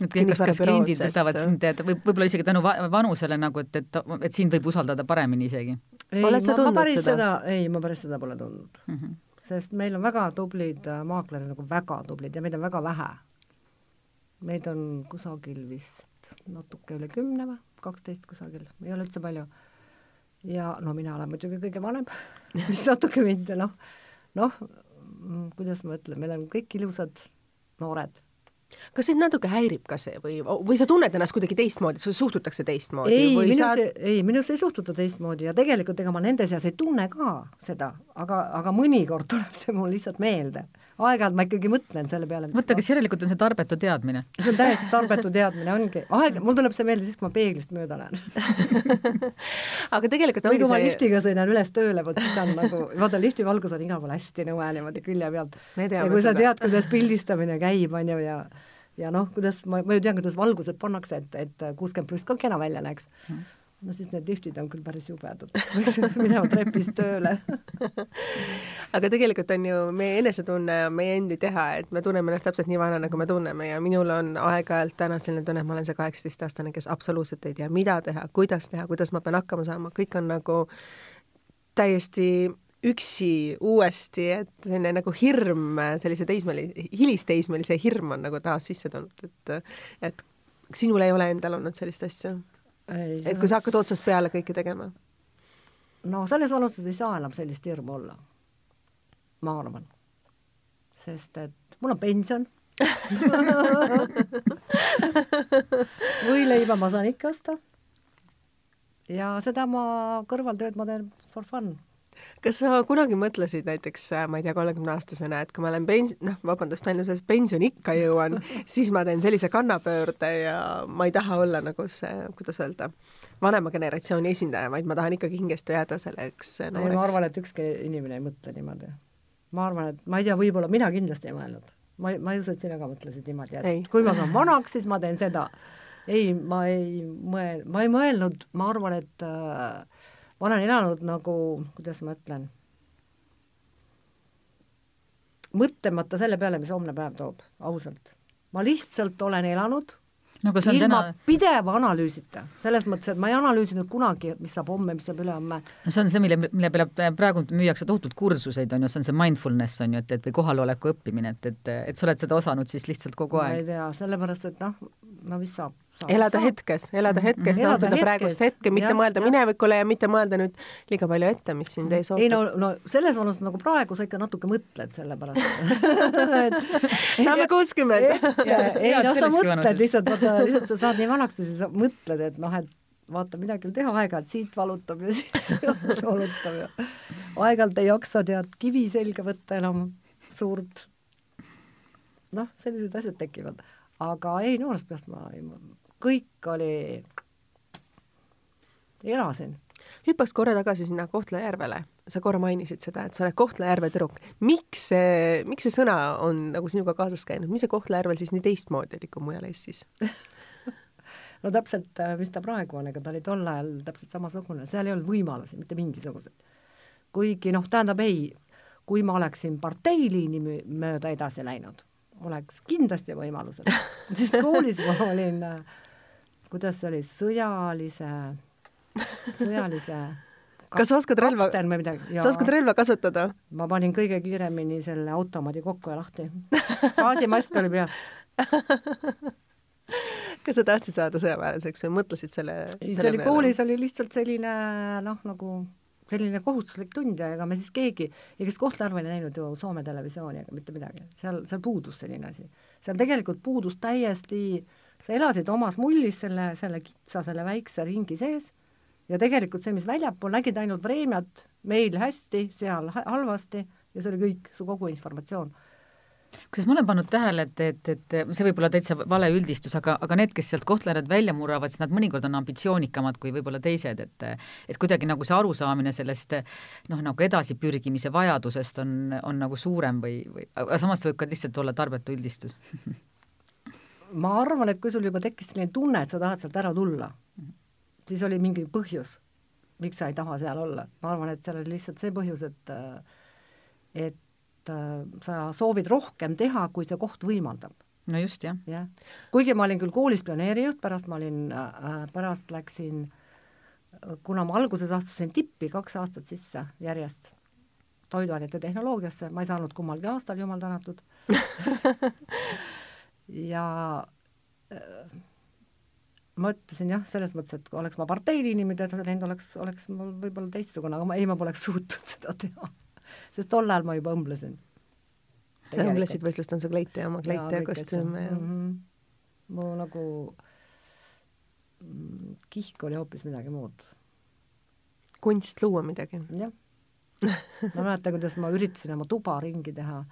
et kas, kas kliendid võtavad et... sind, et võib, võib-olla isegi tänu va vanusele nagu, et, et, et sind võib usaldada paremini isegi? ei, ma, ma päris seda, seda, ei, ma päris seda pole tundnud mm. -hmm. sest meil on väga tublid äh, maaklerid, nagu väga tublid ja meid on väga vähe. meid on kusagil vist natuke üle kümne või, kaksteist kusagil, ei ole üldse palju. ja no mina olen muidugi kõige vanem mis natuke mind noh noh, mm, kuidas ma ütlen, meil on kõik ilusad noored kas sind natuke häirib ka see või, või sa tunned ennast kuidagi teistmoodi, et sulle suhtutakse teistmoodi? ei, minus sa... ei, minust ei suhtuta teistmoodi ja tegelikult ega ma nende seas ei tunne ka seda, aga, aga mõnikord tuleb see mul lihtsalt meelde aeg-ajalt ma ikkagi mõtlen selle peale. mõtle, kas järelikult on see tarbetu teadmine? see on täiesti tarbetu teadmine, ongi. aeg, mul tuleb see meelde siis, kui ma peeglist mööda lähen aga tegelikult või kui ma see... liftiga sõidan üles tööle, vot siis on nagu, vaata lifti valgus on igal pool hästi nõme niimoodi külje pealt. ja kui sa tead, kuidas pildistamine käib, on ju, ja ja noh, kuidas ma, ma ju tean, kuidas valgused pannakse, et, et kuuskümmend pluss ka kena välja näeks mm no siis need liftid on küll päris jubedad, võiks minema trepist tööle. Aga tegelikult on ju meie enesetunne on meie endi teha, et me tunneme ennast täpselt nii vana, nagu me tunneme. Ja minul on aeg-ajalt täna selline tunne, et ma olen see kaheksateistaastane, kes absoluutselt ei tea, mida teha, kuidas teha, kuidas ma pean hakkama saama, kõik on nagu täiesti üksi uuesti, et selline nagu hirm, sellise teismeeli, hilisteismelise hirm on nagu taas sisse tulnud, et et sinul ei ole endal olnud sellist asja? Et kui sa hakkad otsast peale kõike tegema? no selles vanuses ei saa enam sellist hirmu olla, ma arvan. sest et mul on pension võileiba ma saan ikka osta. ja seda ma, kõrvaltööd ma teen for fun kas sa kunagi mõtlesid näiteks, äh, ma ei tea, kolmekümneaastasena, et kui ma olen pens-, noh, vabandust, on ju, sellest pensioniikka jõuan, siis ma teen sellise kannapöörde ja ma ei taha olla nagu see, kuidas öelda, vanema generatsiooni esindaja, vaid ma tahan ikkagi hingest jääda selleks nooreks. ma arvan, et ükski inimene ei mõtle niimoodi. ma arvan, et ma ei tea, võib-olla mina kindlasti ei mõelnud. ma ei, ma ei usu, et sina ka mõtlesid niimoodi, et ei. kui ma saan vanaks, siis ma teen seda. ei, ma ei mõel-, ma ei mõelnud, ma arvan, et äh, ma olen elanud nagu, kuidas ma ütlen, mõtlemata selle peale, mis homne päev toob, ausalt. ma lihtsalt olen elanud no, ilma täna... pideva analüüsita, selles mõttes, et ma ei analüüsinud kunagi, mis saab homme, mis saab ülehomme. no see on see, mille, mille peale praegu müüakse tohutult kursuseid, on ju, see on see mindfulness, on ju, et, et või kohaloleku õppimine, et, et, et sa oled seda osanud siis lihtsalt kogu aeg. ma ei tea, sellepärast et noh, no mis saab, elada saab. hetkes, elada hetkes mm, -hmm. nautida praegust hetke, mitte ja, mõelda ja. minevikule ja mitte mõelda nüüd liiga palju ette, mis sind ees ootab. ei no, no selles vanuses nagu praegu sa ikka natuke mõtled selle pärast saame kuuskümmend. ei no sa mõtled lihtsalt, vaata, lihtsalt sa saad nii vanaks ja siis sa mõtled, et noh, et vaata, midagi ei teha, aeg-ajalt siit valutab ja siis valutab ja aeg-ajalt ei jaksa tead kivi selga võtta enam suurt. noh, sellised asjad tekivad, aga ei, noorest peast ma ei, kõik oli, elasin. hüppaks korra tagasi sinna Kohtla-Järvele, sa korra mainisid seda, et sa oled Kohtla-Järve tüdruk. miks see, miks see sõna on nagu sinuga kaasas käinud, mis see Kohtla-Järvel siis nii teistmoodi oli kui mujal Eestis no täpselt, äh, mis ta praegu on, ega ta oli tol ajal täpselt samasugune, seal ei olnud võimalusi, mitte mingisuguseid. kuigi noh, tähendab ei, kui ma oleksin parteiliini mööda edasi läinud, oleks kindlasti võimalused, sest koolis ma olin, kuidas see oli, sõjalise, sõjalise kas sa oskad relva, sa oskad relva kasutada? ma panin kõige kiiremini selle automaadi kokku ja lahti. gaasimask oli peas kas sa tahtsid saada sõjaväelaseks või mõtlesid selle, ei, see oli koolis oli lihtsalt selline noh, nagu selline kohustuslik tund ja ega me siis keegi, ega siis Kohtla-Järvel ei näinud ju Soome televisiooni ega mitte midagi, seal, seal puudus selline asi. seal tegelikult puudus täiesti, sa elasid omas mullis selle, selle kitsa, selle väikse ringi sees ja tegelikult see, mis väljapool, nägid ainult Vremjat, meil hästi, seal halvasti ja see oli kõik, su kogu informatsioon. Kusjuures ma olen pannud tähele, et, et, et see võib olla täitsa vale üldistus, aga, aga need, kes sealt Kohtla-Järvet välja murravad, siis nad mõnikord on ambitsioonikamad kui võib-olla teised, et et kuidagi nagu see arusaamine sellest noh, nagu edasipürgimise vajadusest on, on nagu suurem või, või aga samas võib ka lihtsalt olla tarbetu üldistus ma arvan, et kui sul juba tekkis selline tunne, et sa tahad sealt ära tulla, siis oli mingi põhjus, miks sa ei taha seal olla. ma arvan, et seal oli lihtsalt see põhjus, et et sa soovid rohkem teha, kui see koht võimaldab. no just, jah. jah, kuigi ma olin küll koolis pioneerijuht, pärast ma olin äh,, pärast läksin, kuna ma alguses astusin tippi kaks aastat sisse järjest, toiduainete tehnoloogiasse, ma ei saanud kummalgi aastal, jumal tänatud ja äh, mõtlesin jah, selles mõttes, et oleks ma parteiliinimene läinud, oleks, oleks mul võib-olla teistsugune, aga ma ei, ma poleks suutnud seda teha. sest tol ajal ma juba õmblesin. sa õmblesid võistlustel su kleite ja oma kleite ja, ja kostüüme ja mm? -hmm. mu nagu mm, kihk oli hoopis midagi muud. kunst luua midagi? jah. ma mäletan, kuidas ma üritasin oma tuba ringi teha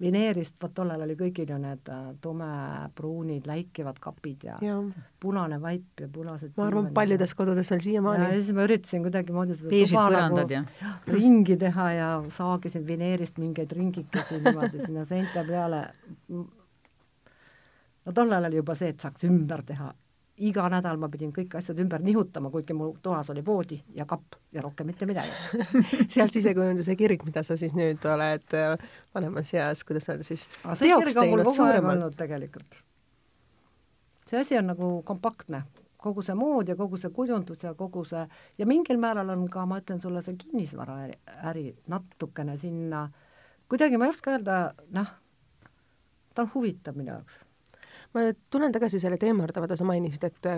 vineerist, vot tollal oli kõigil ju need äh, tumepruunid läikivad kapid ja, ja punane vaip ja punased ma arvan, paljudes kodudes veel siiamaani. ja siis ma üritasin kuidagimoodi seda tuba nagu ja. ringi teha ja saagisin vineerist mingeid ringikesi niimoodi sinna seinte peale. no tollal oli juba see, et saaks ümber teha iga nädal ma pidin kõik asjad ümber nihutama, kuigi mu toas oli voodi ja kapp ja rohkem mitte midagi sealt sisekujunduse kirg, mida sa siis nüüd oled äh, vanemas eas, kuidas öelda siis, teoks teinud suuremalt? tegelikult. see asi on nagu kompaktne, kogu see mood ja kogu see kujundus ja kogu see, ja mingil määral on ka, ma ütlen sulle, see kinnisvaraäri natukene sinna, kuidagi ma ei oska öelda, noh, ta on huvitav minu jaoks ma tulen tagasi selle teema juurde, vaata sa mainisid, et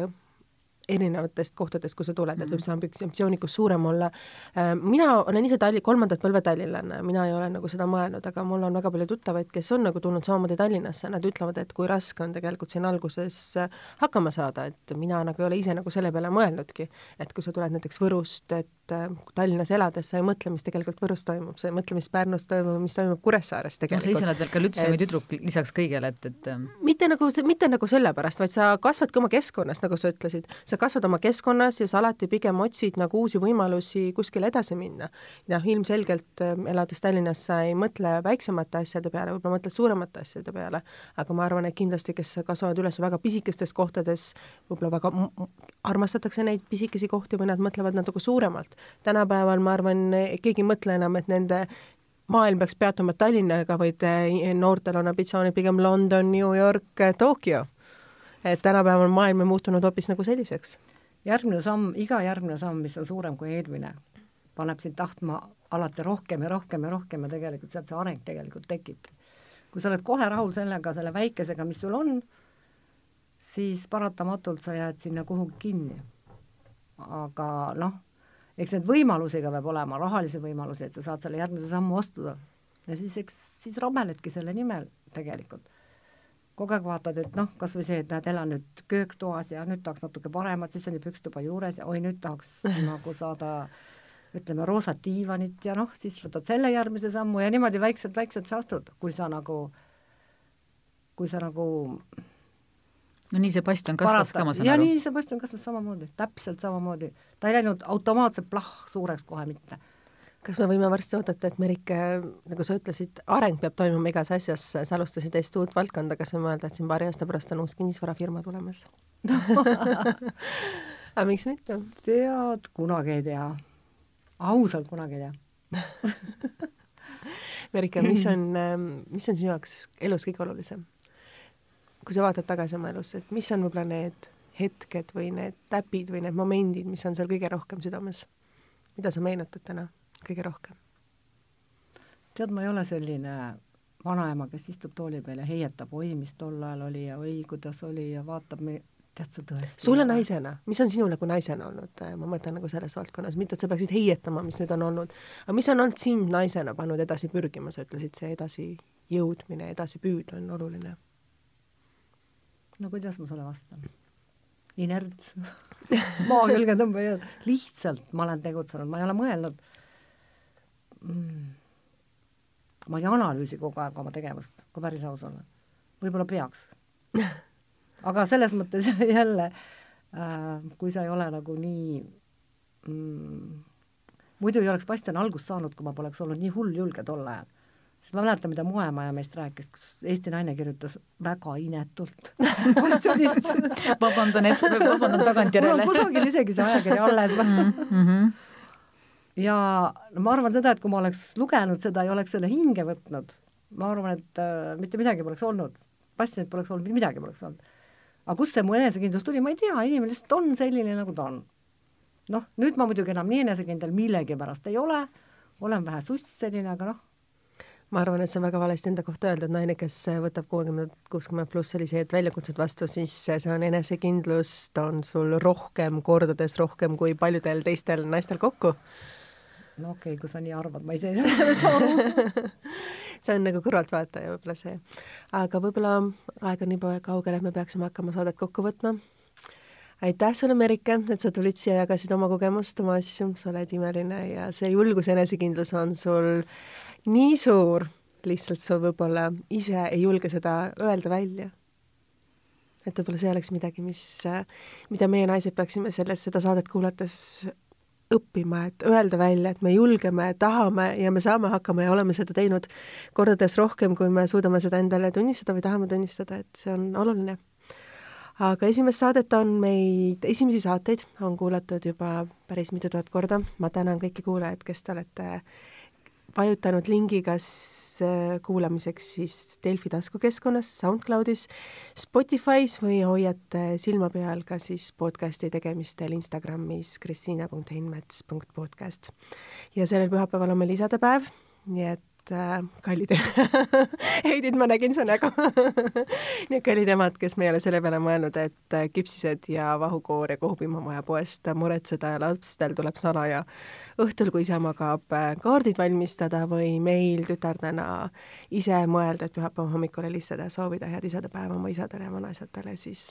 erinevatest kohtadest, kus sa tuled, et võib see ambitsioonikus suurem olla. Äh, mina olen ise Talli-, kolmandat põlve tallinlane, mina ei ole nagu seda mõelnud, aga mul on väga palju tuttavaid, kes on nagu tulnud samamoodi Tallinnasse, nad ütlevad, et kui raske on tegelikult siin alguses äh, hakkama saada, et mina nagu ei ole ise nagu selle peale mõelnudki. et kui sa tuled näiteks Võrust, et äh, Tallinnas elades sa ei mõtle, mis tegelikult Võrus toimub, sa ei mõtle, mis Pärnus toimub, mis toimub Kuressaares tegelikult. no sa ise oled veel ka Lütseumi tüdruk lisaks kõigele, et, et mitte nagu, mitte nagu sellepärast, vaid sa kasvadki oma keskkonnas, nagu sa ütlesid, sa sa kasvad oma keskkonnas ja sa alati pigem otsid nagu uusi võimalusi kuskile edasi minna. noh, ilmselgelt ähm, elades Tallinnas sa ei mõtle väiksemate asjade peale, võib-olla mõtled suuremate asjade peale, aga ma arvan, et kindlasti, kes kasvavad üles väga pisikestes kohtades, võib-olla väga armastatakse neid pisikesi kohti või nad mõtlevad natuke suuremalt. tänapäeval ma arvan, keegi ei mõtle enam, et nende maailm peaks peatuma Tallinnaga, vaid äh, noortel on ambitsioonid pigem London, New York, Tokyo et tänapäeval maailm on muutunud hoopis nagu selliseks. järgmine samm, iga järgmine samm, mis on suurem kui eelmine, paneb sind tahtma alati rohkem ja rohkem ja rohkem ja tegelikult sealt see areng tegelikult tekibki. kui sa oled kohe rahul sellega, selle väikesega, mis sul on, siis paratamatult sa jääd sinna kuhugi kinni. aga noh, eks neid võimalusi ka peab olema, rahalisi võimalusi, et sa saad selle järgmise sammu astuda. ja siis eks, siis rammeledki selle nimel tegelikult kogu aeg vaatad, et noh, kas või see, et näed, elan nüüd kööktoas ja nüüd tahaks natuke paremat, siis oli pükstuba juures ja oi, nüüd tahaks nagu saada ütleme, roosat diivanit ja noh, siis võtad selle järgmise sammu ja niimoodi väikselt-väikselt sa astud, kui sa nagu, kui sa nagu no nii see bastion kasvas ka, ma saan ja aru. nii see bastion kasvas samamoodi, täpselt samamoodi. ta ei läinud automaatselt plah suureks kohe mitte kas me võime varsti oodata, et Merike, nagu sa ütlesid, areng peab toimuma igas asjas, sa alustasid täiesti uut valdkonda, kas võime öelda, et siin paari aasta pärast on uus kinnisvarafirma tulemas aga miks mitte? tead, kunagi ei tea. ausalt kunagi ei tea Merike, mis on, mis on sinu jaoks elus kõige olulisem? kui sa vaatad tagasi oma elus, et mis on võib-olla need hetked või need täpid või need momendid, mis on seal kõige rohkem südames? mida sa meenutad täna kõige rohkem? tead, ma ei ole selline vanaema, kes istub tooli peal ja heietab, oi, mis tol ajal oli ja oi, kuidas oli ja vaatab me, tead sa tõesti. sulle naisena, mis on sinul nagu naisena olnud, ma mõtlen nagu selles valdkonnas, mitte et sa peaksid heietama, mis nüüd on olnud, aga mis on olnud sind naisena pannud edasi pürgima, sa ütlesid, see edasijõudmine, edasipüüd on oluline. no kuidas ma sulle vastan? inerts maa külge tõmbaja, lihtsalt ma olen tegutsenud, ma ei ole mõelnud mm ma ei analüüsi kogu aeg oma tegevust, kui päris aus olla. võib-olla peaks aga selles mõttes jälle äh,, kui sa ei ole nagu nii mm, muidu ei oleks Bastian algust saanud, kui ma poleks olnud nii hulljulge tol ajal. sest ma mäletan, mida moemaja meist rääkis, kus Eesti naine kirjutas väga inetult Bastionist vabandan, et, vabandan tagantjärele. mul on kusagil isegi see ajakiri alles mm. -hmm ja ma arvan seda, et kui ma oleks lugenud seda ja oleks selle hinge võtnud, ma arvan, et äh, mitte midagi poleks olnud. passionit poleks olnud, mitte midagi poleks olnud. aga kust see mu enesekindlus tuli, ma ei tea, inimene lihtsalt on selline, nagu ta on. noh, nüüd ma muidugi enam nii enesekindel millegipärast ei ole, olen vähe suss selline, aga noh, ma arvan, et see on väga valesti enda kohta öelda, et naine, kes võtab kuuekümne, kuuskümmend pluss selliseid väljakutsed vastu, siis see on enesekindlust, on sul rohkem, kordades rohkem kui paljudel teistel naistel kokku no okei okay,, kui sa nii arvad, ma ise ei saa sellest aru see on nagu kõrvaltvaataja võib-olla see. aga võib-olla aeg on nii kaugel, et me peaksime hakkama saadet kokku võtma. aitäh sulle, Merike, et sa tulid siia, jagasid oma kogemust, oma asju, sa oled imeline ja see julgus ja enesekindlus on sul nii suur, lihtsalt sa võib-olla ise ei julge seda öelda välja et võib-olla see oleks midagi, mis, mida meie naised peaksime selles, seda saadet kuulates õppima, et öelda välja, et me julgeme, tahame ja me saame hakkama ja oleme seda teinud kordades rohkem, kui me suudame seda endale tunnistada või tahame tunnistada, et see on oluline. aga esimest saadet on meid, esimesi saateid on kuulatud juba päris mitu tuhat korda, ma tänan kõiki kuulajaid, kes te olete vajutanud lingi kas äh, kuulamiseks siis Delfi taskukeskkonnas, SoundCloudis, Spotify's või hoiate silma peal ka siis podcasti tegemistel Instagramis kristiina.heinmets.podcast. ja sellel pühapäeval on meil isadepäev, nii et et äh, kallid Heidit, ma nägin su nägu et kallid emad, kes me ei ole selle peale mõelnud, et äh, küpsised ja vahukoor ja kohvpiim on vaja poest muretseda ja lastel tuleb sana ja õhtul, kui isa magab, äh, kaardid valmistada või meil tütardena ise mõelda, et pühapäeva hommikul helistada ja soovida head isadepäeva oma isadele ja vanaisatele, siis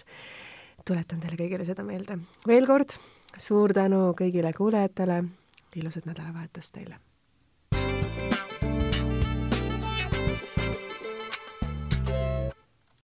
tuletan teile kõigile seda meelde. veel kord suur tänu kõigile kuulajatele, ilusat nädalavahetust teile!